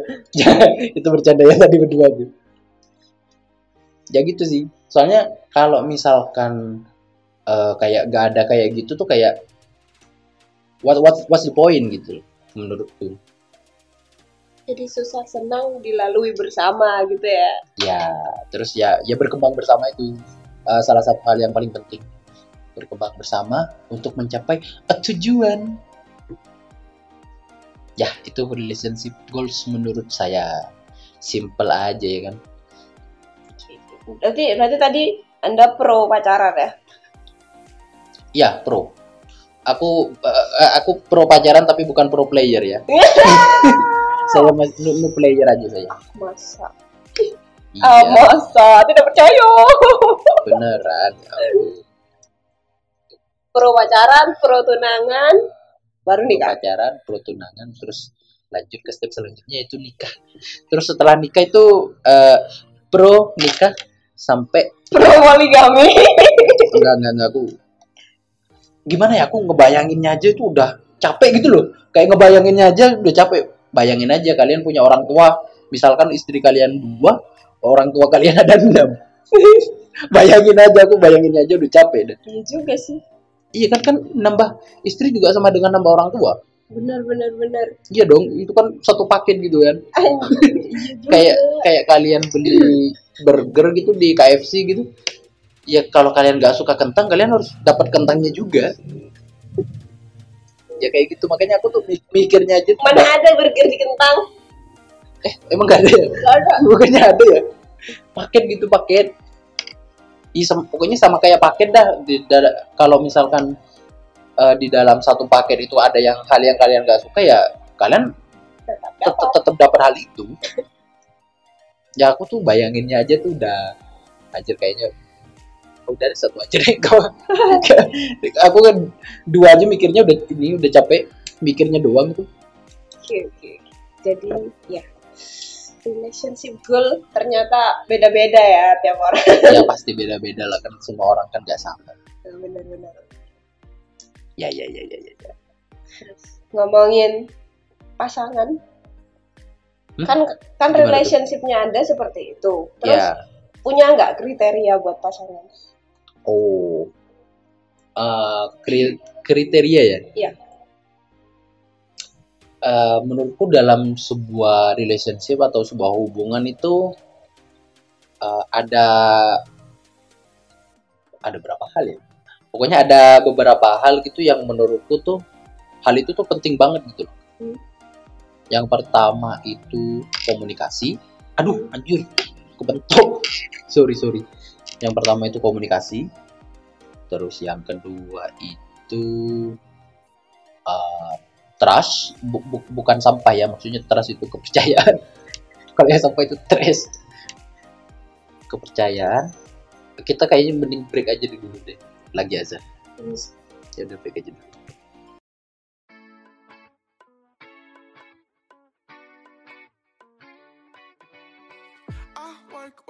Itu bercanda ya tadi berdua tuh ya gitu sih. Soalnya kalau misalkan eh, kayak gak ada kayak gitu tuh kayak what what what's the point gitu menurutku. Jadi susah senang dilalui bersama gitu ya. ya terus ya ya berkembang bersama itu eh, salah satu hal yang paling penting. Berkembang bersama untuk mencapai tujuan. Ya itu relationship goals menurut saya. Simple aja ya kan? Berarti berarti tadi Anda pro pacaran ya? ya pro. Aku eh, aku pro pacaran tapi bukan pro player ya. Saya masih no, no player aja saya. Masa? Iya Ah, masa? Tidak percaya. beneran aku pro pacaran, pro tunangan, baru pro nikah. pacaran pro tunangan terus lanjut ke step selanjutnya yaitu nikah terus setelah nikah itu eh, pro nikah sampai Pro poligami. enggak enggak enggak aku gimana ya aku ngebayanginnya aja itu udah capek gitu loh kayak ngebayanginnya aja udah capek bayangin aja kalian punya orang tua misalkan istri kalian dua orang tua kalian ada enam bayangin aja aku bayanginnya aja udah capek dah Iya juga sih. iya kan kan nambah istri juga sama dengan nambah orang tua. Benar benar benar. iya dong itu kan satu paket gitu kan. Iya kayak kayak kalian beli burger gitu di KFC gitu. Ya kalau kalian nggak suka kentang kalian harus dapat kentangnya juga. Ya kayak gitu makanya aku tuh mi- mikirnya aja Mana ada burger di kentang? Eh emang gak ada ya? Gak ada. bukannya ada ya? Paket gitu paket. Ih, sem- pokoknya sama kayak paket dah. Di, da- kalau misalkan eh, di dalam satu paket itu ada yang hal yang kalian gak suka ya kalian Tetap tetap dapat. tetap dapat hal itu. Ya aku tuh bayanginnya aja tuh udah anjir kayaknya. Udah ada satu aja deh kau aku kan dua aja mikirnya udah ini udah capek mikirnya doang tuh. Oke oke. Jadi ya relationship goal ternyata beda-beda ya tiap orang. ya pasti beda-beda lah kan semua orang kan gak sama Benar-benar. ya ya ya ya ya, ya. Ngomongin pasangan. Hmm? Kan kan Gimana relationshipnya Anda seperti itu. Terus ya punya nggak kriteria buat pasangan? oh Eh, kri- kriteria ya Iya. Eh, menurutku dalam sebuah relationship atau sebuah hubungan itu eh, ada ada berapa hal ya? Pokoknya ada beberapa hal gitu yang menurutku tuh hal itu tuh penting banget gitu loh. Hmm. yang pertama itu komunikasi. Aduh anjir kebentuk. Sorry sorry. Yang pertama itu komunikasi. Terus yang kedua itu eh, trust bu- bu- bukan sampah ya maksudnya trust itu kepercayaan. Kalau yang sampah itu trust kepercayaan kita kayaknya mending break aja dulu deh lagi azan Terus? Ya udah break aja dulu.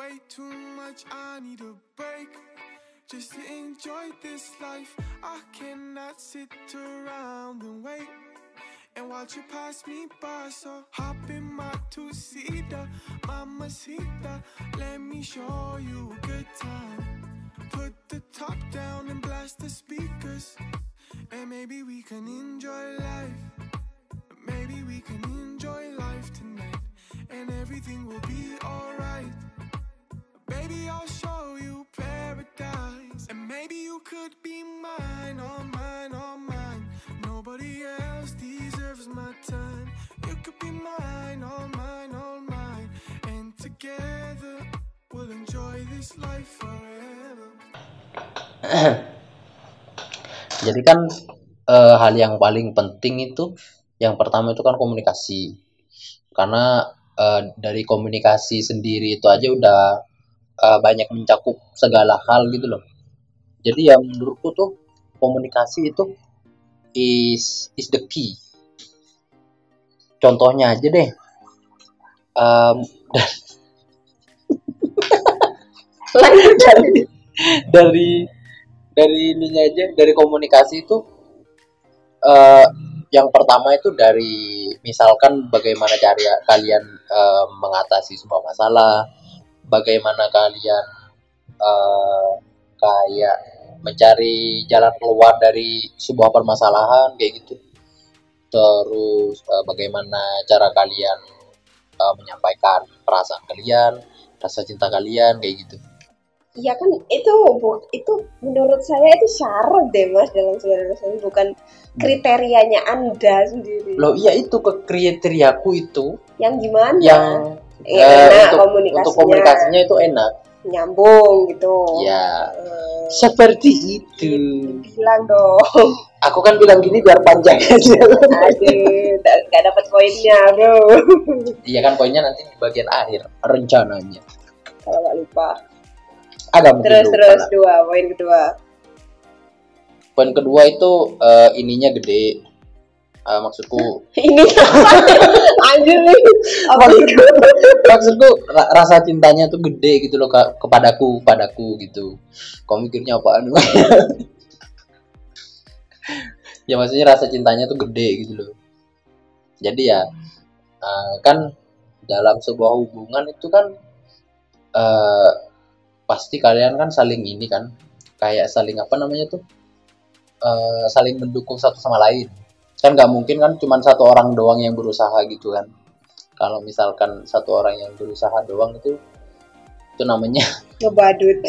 Way too much, I need a break. Just to enjoy this life, I cannot sit around and wait and watch you pass me by. So hop in my two seater, mamacita. Let me show you a good time. Put the top down and blast the speakers, and maybe we can enjoy life. Maybe we can enjoy life tonight, and everything will be alright. Baby, I'll show you paradise, and maybe you could be mine, all mine, all mine. Nobody else deserves my time. You could be mine, all mine, all mine. together. We'll enjoy this life forever. Jadi kan eh, hal yang paling penting itu yang pertama itu kan komunikasi. Karena eh, dari komunikasi sendiri itu aja udah eh, banyak mencakup segala hal gitu loh. Jadi ya menurutku tuh komunikasi itu is is the key. Contohnya aja deh. Em, Lanjut dari dari dari ininya aja dari komunikasi itu eh yang pertama itu dari misalkan bagaimana cara kalian eh, mengatasi sebuah masalah bagaimana kalian eh, kayak mencari jalan keluar dari sebuah permasalahan kayak gitu terus eh, bagaimana cara kalian eh, menyampaikan perasaan kalian rasa cinta kalian kayak gitu Iya kan itu itu menurut saya itu syarat deh mas dalam segala sesuatu bukan kriterianya anda sendiri. loh iya itu ke kriteriaku itu Yang gimana? yang Eh, eh, enak untuk, komunikasinya. untuk komunikasinya itu enak nyambung gitu. ya Eh, seperti itu bilang dong. aku kan bilang gini biar panjang aja Aduh, gak dapat poinnya bro. iya kan poinnya nanti di bagian akhir rencananya Kalau nggak lupa. ada mungkin Terus lupa terus lah. dua poin kedua. poin kedua itu eh, ininya gede Eh, maksudku Ini? Anjir nih. Apa maksudku ra- rasa cintanya tuh gede gitu loh Kak, kepadaku padaku gitu. Kau mikirnya apaan? Ya maksudnya rasa cintanya tuh gede gitu loh. Jadi ya eh, kan dalam sebuah hubungan itu kan eh, pasti kalian kan saling ini kan kayak saling apa namanya tuh eh, saling mendukung satu sama lain kan nggak mungkin kan cuma satu orang doang yang berusaha gitu kan kalau misalkan satu orang yang berusaha doang itu itu namanya Ngebadut.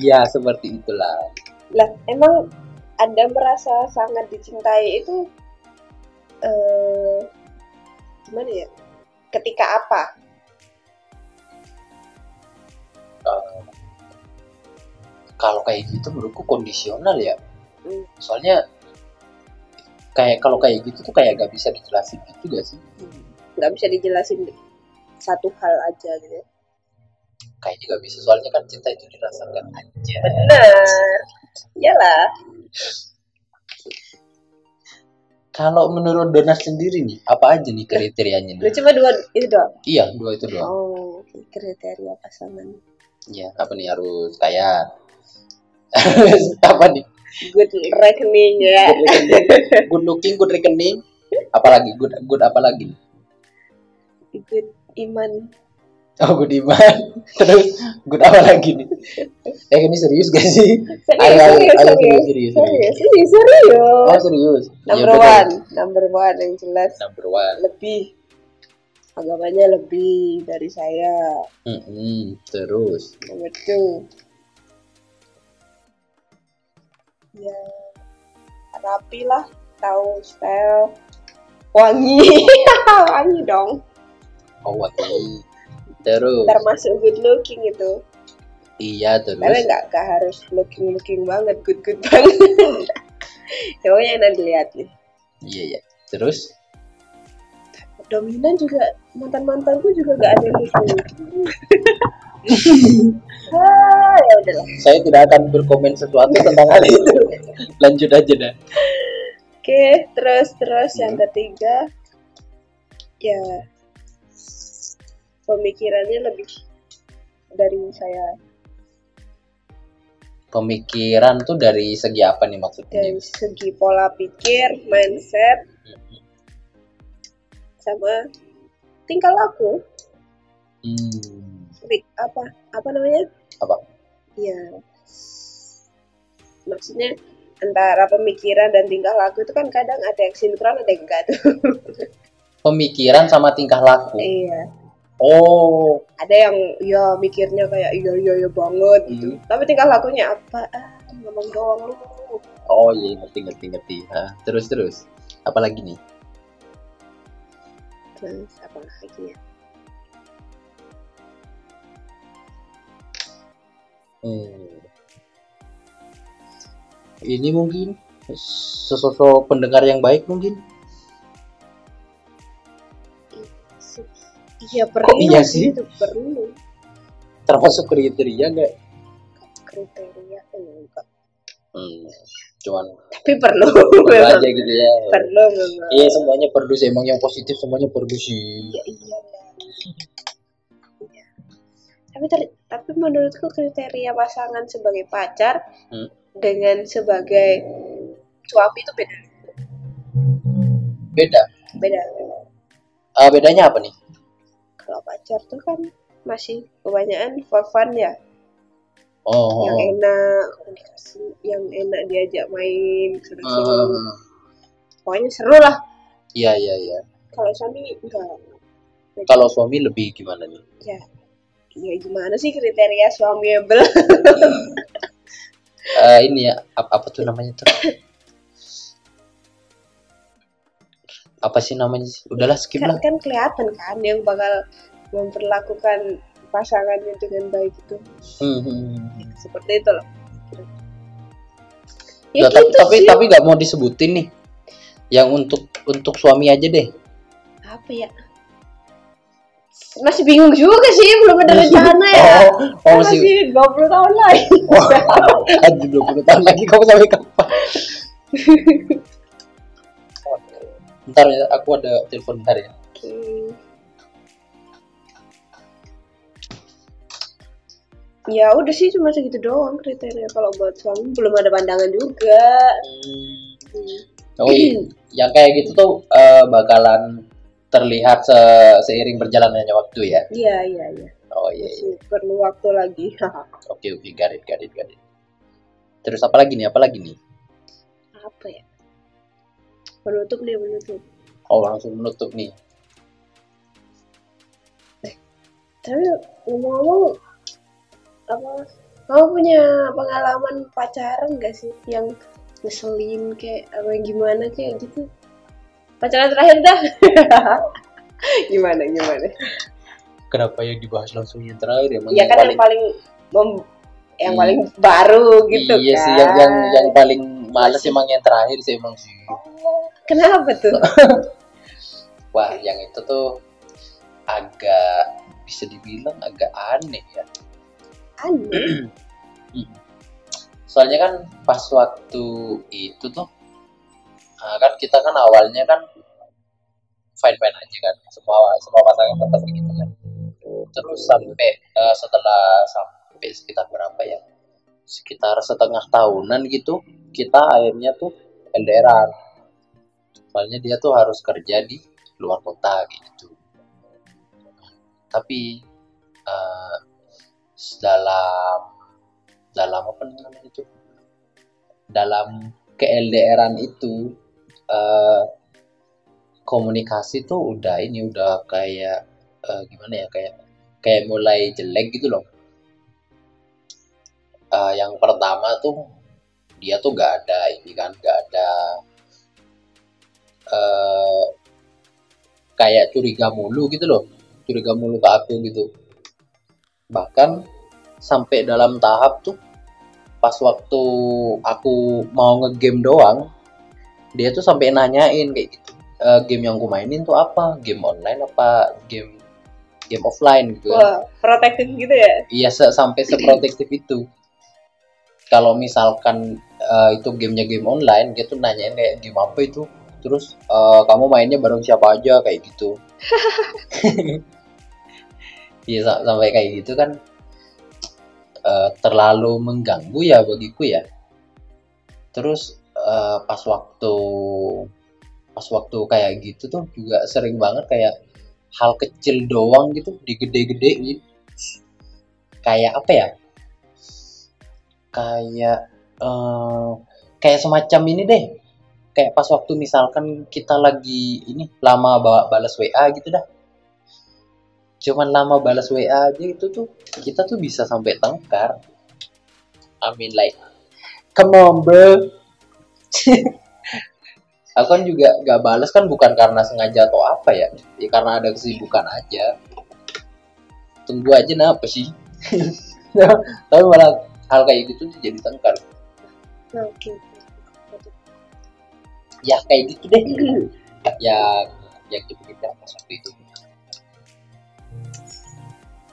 ya seperti itulah Lah, emang Anda merasa sangat dicintai itu eh gimana ya? Ketika apa? Eh, kalau kayak gitu menurutku kondisional ya Hmm. soalnya kayak kalau kayak gitu tuh kayak gak bisa dijelasin gitu gak sih Nggak bisa dijelasin satu hal aja gitu. kayaknya gak bisa soalnya kan cinta itu dirasakan aja Benar. Iyalah. kalau menurut Donas sendiri nih apa aja nih kriterianya Lu nih cuma dua itu doang. iya dua itu doang Oh, kriteria pasangan. iya apa nih harus kayak apa nih Good reckoning ya. good rekening good looking good rekening apalagi good good apalagi? Good iman. oh good iman. Terus good apa lagi nih? Eh ini serius gak sih? Serius, ayo serius, ayo serius. serius. serius Serius, serius oh serius. Ya Number deh. one, number one yang jelas. Number one. Lebih. Agamanya lebih dari saya. Mm-mm, terus. Nomor two, ya rapi lah, tahu style, wangi, wangi dong. oh wangi. Terus? Termasuk good looking itu. iya terus? Tapi nggak nggak harus looking looking banget, good good banget. Pokoknya enak dilihat nih. iya iya. Terus? Dominan juga mantan mantanku juga gak ada yang lucu ah ya udahlah. Saya tidak akan berkomen sesuatu tentang hal itu lanjut aja dah. Oke terus terus yang Hmm. ketiga ya pemikirannya lebih dari saya. Pemikiran tuh dari segi apa nih maksudnya? Dari segi pola pikir mindset sama tingkah laku. Hmm, apa apa namanya? Apa? Ya maksudnya antara pemikiran dan tingkah laku itu kan kadang ada yang sinkron ada yang enggak tuh. Pemikiran sama tingkah laku? Iya. Oh. Ada yang ya mikirnya kayak iya iya iya banget gitu. Hmm. tapi tingkah lakunya apa? Ah ngomong doang lu. Oh iya ngerti ngerti ngerti. Hah, terus terus. Apalagi nih? Terus apa lagi ya? Hmm. Ini mungkin sesosok pendengar yang baik mungkin. iya perlu iya sih? itu perlu Termasuk kriteria nggak? kriteria enggak Hmm. Cuman tapi perlu perlu aja gitu ya. perlu memang Iya semuanya perlu sih. Emang yang positif semuanya perlu sih. iya iya Iya. tapi ter- tapi menurutku kriteria pasangan sebagai pacar Hmm. Dengan sebagai suami itu beda Beda. beda Ah, bedanya apa nih? kalau pacar tuh kan masih kebanyakan for fun ya Oh. yang enak komunikasi yang enak diajak main seru-seru Hmm. pokoknya seru lah Iya iya iya. kalau suami enggak Kalau suami lebih gimana nih? ya ya gimana sih kriteria suamiable Eh, ini ya apa, apa tuh namanya tuh? apa sih namanya sih? Udahlah skip kan, lah. kan kelihatan kan yang bakal memperlakukan pasangannya dengan baik itu Hmm, hmm, seperti itu loh ya Nggak, tapi gitu tapi sih tapi nggak mau disebutin nih. Yang untuk untuk suami aja deh. apa ya masih bingung juga sih belum ada rencana ya Oh, oh masih masih 20 tahun lagi Aduh, 20 tahun lagi kamu sampai kapan? Bentar ya, aku ada telepon bentar ya. Oke. Ya udah sih cuma segitu doang kriteria kalau buat suami belum ada pandangan juga. Hmm. Oh iya, yang kayak gitu tuh eh, bakalan terlihat se- seiring berjalannya waktu ya. Iya iya iya. Oh iya, iya. Perlu waktu lagi. oke oke, garit garit garit. Terus apa lagi nih? Apa lagi nih? Apa ya? Penutup nih penutup. Oh langsung menutup nih. Tapi ngomong-ngomong apa? Kamu punya pengalaman pacaran gak sih yang ngeselin kayak apa yang gimana kayak gitu? Pacaran terakhir dah. gimana gimana? Kenapa yang dibahas langsung yang terakhir emang Iya yang kan yang paling mem- yang Iya. paling baru gitu iya kan. sih yang, yang yang paling males emang yang terakhir sih emang sih. Kenapa tuh? Wah, yang itu tuh agak bisa dibilang agak aneh ya. Aneh. Soalnya kan pas waktu itu tuh ah, kan kita kan awalnya kan fine fine aja kan semua semua pasangan pasti gitu kan. Terus sampai eh, setelah sampai sekitar berapa ya? Sekitar setengah tahunan gitu kita akhirnya tuh LDRan. Soalnya dia tuh harus kerja di luar kota gitu. Tapi eh, dalam dalam apa namanya itu dalam ke LDRan itu eh, komunikasi tuh udah ini udah kayak eh, gimana ya kayak kayak mulai jelek gitu loh. Eh, yang pertama tuh dia tuh gak ada ini kan gak ada eh, kayak curiga mulu gitu loh curiga mulu ke aku gitu. Bahkan sampai dalam tahap tuh pas waktu aku mau ngegame doang dia tuh sampai nanyain kayak gitu "E, game yang aku mainin tuh apa? Game online apa? Game game offline gitu kan. Wah, protektif gitu ya? iya se- sampai seprotektif itu. Kalau misalkan eh, itu gamenya game online dia tuh nanyain kayak game apa itu? Terus eh, kamu mainnya bareng siapa aja? Kayak gitu. Iya sa- sampai kayak gitu kan eh, terlalu mengganggu ya bagiku ya. Terus eh, pas waktu pas waktu kayak gitu tuh juga sering banget kayak hal kecil doang gitu digede-gedein kayak apa ya? Kayak eh, kayak semacam ini deh. Kayak pas waktu misalkan kita lagi ini lama ba- balas WA gitu dah. Cuman lama balas WA aja itu tuh kita tuh bisa sampai tengkar. I mean like come on bro aku kan juga gak balas kan bukan karena sengaja atau apa ya. Ya karena ada kesibukan aja. Tunggu aja nah apa sih? Tapi malah hal kayak gitu tuh jadi tengkar. Oke. ya kayak gitu deh. Ya ya gitu kita pas waktu itu?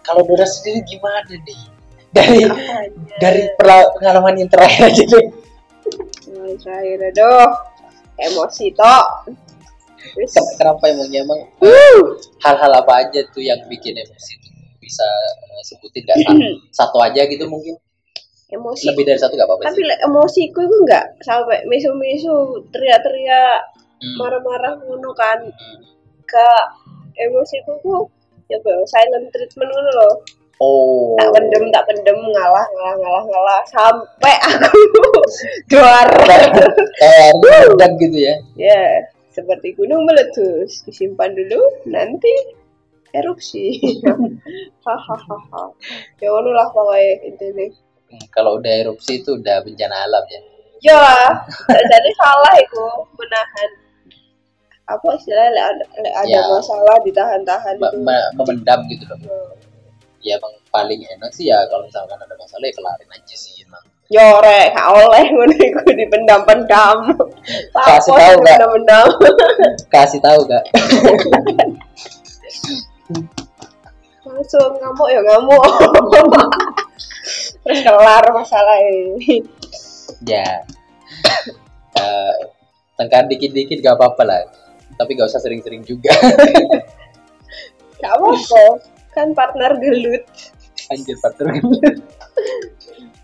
Kalau Dora sendiri gimana nih? Dari dari pengalaman yang terakhir aja deh Nah, terakhir aduh emosi tok. Kenapa emangnya emang Uh, hal-hal apa aja tuh yang bikin emosi tuh bisa eh, sebutin gak satu aja gitu mungkin emosi. lebih dari satu gak apa-apa Tapi sih emosiku itu enggak sampai misu-misu teriak-teriak Hmm. marah-marah ngono kan. Ke emosiku tuh ya silent treatment ngono loh. Oh Tak pendem, tak pendem, ngalah, ngalah, ngalah, ngalah sampai aku juara. kayak meledak gitu ya ya, seperti gunung meletus. Disimpan dulu, nanti erupsi. Hahaha. ya ngono lah pokoknya intinya. Hmm, kalau udah erupsi itu udah bencana alam ya Ya, jadi salah itu menahan apa istilahnya ada, Ya. masalah ditahan-tahan itu. me- memendam gitu loh Ya. Ya emang paling enak sih ya kalau misalkan ada masalah ya kelarin aja sih emang Yo rek, gak oleh ngono iku dipendam-pendam. Kasih tahu, Kak. dipendam-pendam. kasih tahu gak Langsung ngamuk ya ngamuk. Terus kelar masalah ini. ya Eh, tengkar dikit-dikit gak apa-apa lah tapi gak usah sering-sering juga Gak apa-apa. Kan partner gelut. anjir partner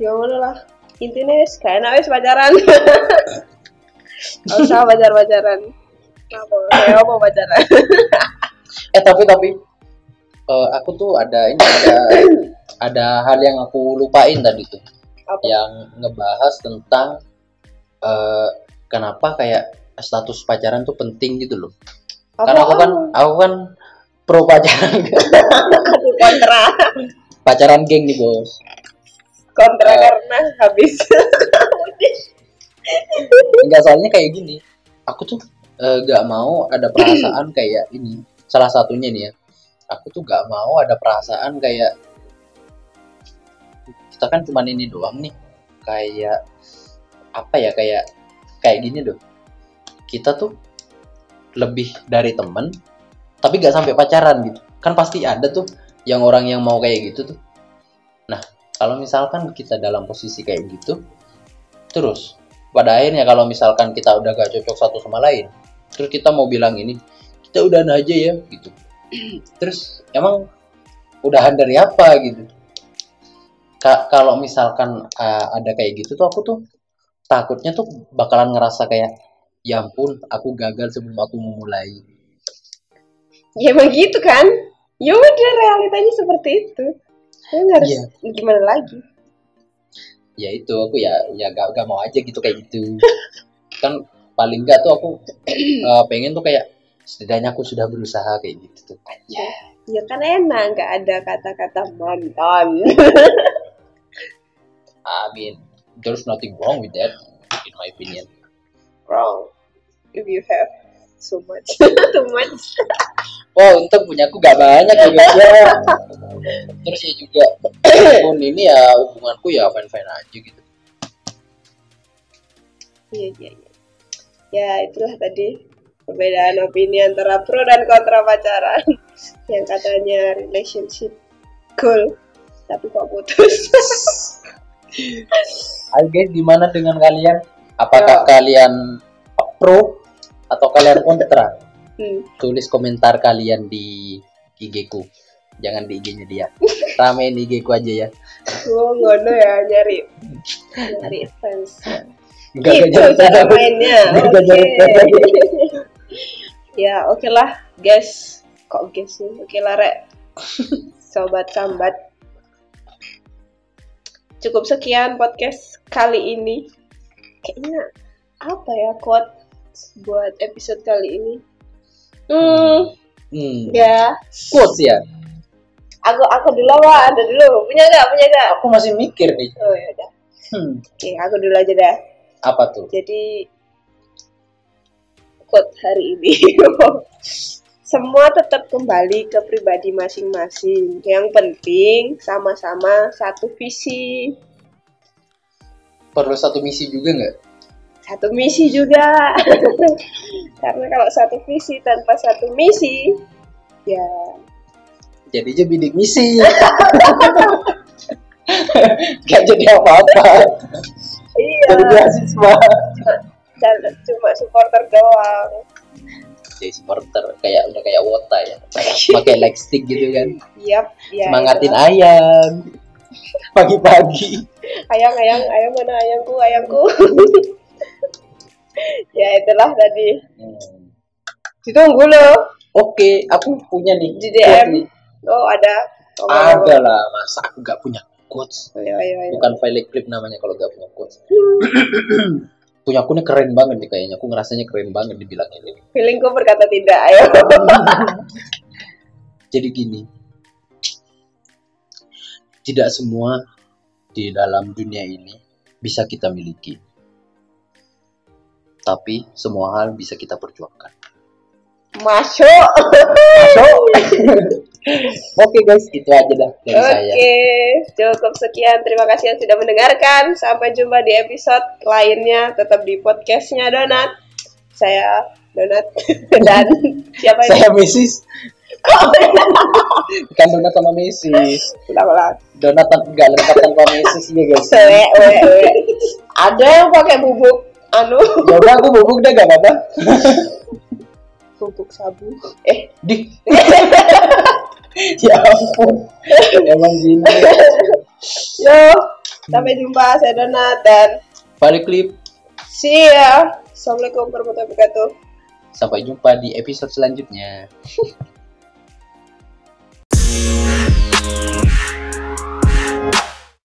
Ya ngono lah. Intinya wis enak wis pacaran. Gak usah pacar-pacaran. Apa? Kayak apa pacaran? eh tapi tapi eh, aku tuh ada ini ada ada hal yang aku lupain tadi tuh Apa? yang ngebahas tentang eh, kenapa kayak status pacaran tuh penting gitu loh karena aku kan aku kan pro pacaran. Aduh, kontra. pacaran geng nih bos. Kontra Eh. karena habis. enggak soalnya kayak gini. Aku tuh eh, gak mau ada perasaan kayak ini. Salah satunya nih ya. Aku tuh gak mau ada perasaan kayak kita kan cuman ini doang nih. Kayak apa ya kayak kayak gini loh. Kita tuh lebih dari temen tapi gak sampai pacaran gitu. Kan pasti ada tuh yang orang yang mau kayak gitu tuh. Nah kalau misalkan kita dalam posisi kayak gitu terus pada akhirnya kalau misalkan kita udah gak cocok satu sama lain terus kita mau bilang ini kita udahan aja ya gitu. Terus emang udahan dari apa gitu? Ka- kalau misalkan uh, ada kayak gitu tuh aku tuh takutnya tuh bakalan ngerasa kayak ya ampun aku gagal sebelum aku memulai ya emang gitu kan. Ya udah realitanya seperti itu. Ya nggak harus Iya. gimana lagi. ya itu aku ya ya gak, gak mau aja gitu kayak gitu kan paling gak tuh aku uh, pengen tuh kayak setidaknya aku sudah berusaha kayak gitu tuh Ya kan enak nggak ada kata-kata mantan. I mean, there's nothing wrong with that, in my opinion. Wrong. If you have so much, too much. Wow, untung punya aku gak banyak ya guys ya. Terus ya juga, pun ini ya hubunganku ya fine-fine aja gitu. Iya iya iya. Ya itulah tadi perbedaan opini antara pro dan kontra pacaran. Yang katanya relationship goal, tapi kok putus. Ayo guys, gimana dengan kalian? Apakah kalian pro atau kalian kontra? Hmm. Tulis komentar kalian di IG ku. Jangan di IG-nya dia. Ramein IG ku aja ya. Gua ngono ya nyari nyari fans. Enggak Itu enggak cara mainnya. Oke. ya oke lah guys. Kok guys sih? Oke lah rek. Sobat sambat. Cukup sekian podcast kali ini. Kayaknya apa ya quote buat episode kali ini? Hmm, Hmm. ya. Quotes ya. Aku aku dulu apa? Ada dulu. Punya gak? Punya gak? Aku masih mikir nih. Oh ya udah. Hmm. Oke, aku dulu aja dah. Apa tuh? Jadi quote hari ini. Semua tetap kembali ke pribadi masing-masing. Yang penting sama-sama satu visi. Perlu satu misi juga nggak? Satu misi juga. Karena kalau satu visi tanpa satu misi, ya Jadi bidik misi. Gak jadi apa-apa. iya. Jadi beasiswa. Dan cuma supporter doang. Jadi supporter kayak udah kayak wota ya. Pakai leg stick gitu kan. Yap, ya. Semangatin itulah. ayam. Pagi-pagi. ayang ayang ayang mana ayangku ayangku ya itulah tadi Hmm. ditunggu loh Oke, aku punya nih. Di DM. nih. oh ada oh, Ada lah, masa aku gak punya quotes. ayo ayo ayo Bukan file clip namanya kalau gak punya quotes. punya aku nih keren banget nih kayaknya. Aku ngerasanya keren banget dibilang ini. feelingku berkata tidak ayo Jadi gini, tidak semua di dalam dunia ini bisa kita miliki. Tapi semua hal bisa kita perjuangkan. masuk Masuk. Oke guys, itu aja dah dari oke saya. cukup sekian terima kasih yang sudah mendengarkan sampai jumpa di episode lainnya tetap di podcastnya Donat saya Donat dan siapa ini Saya Mrs. Bukan donat sama Mrs. ulang-ulang Donat tan- nggak lengkap tanpa Mrs ya guys. ada yang pakai bubuk anu? Ya udah aku bubuk deh gak apa-apa. Bubuk sabu. Eh di. Ya ampun. Emang gini. Yo sampai jumpa saya Donat dan Balik Clip see ya. Assalamualaikum warahmatullahi wabarakatuh. Sampai jumpa di episode selanjutnya.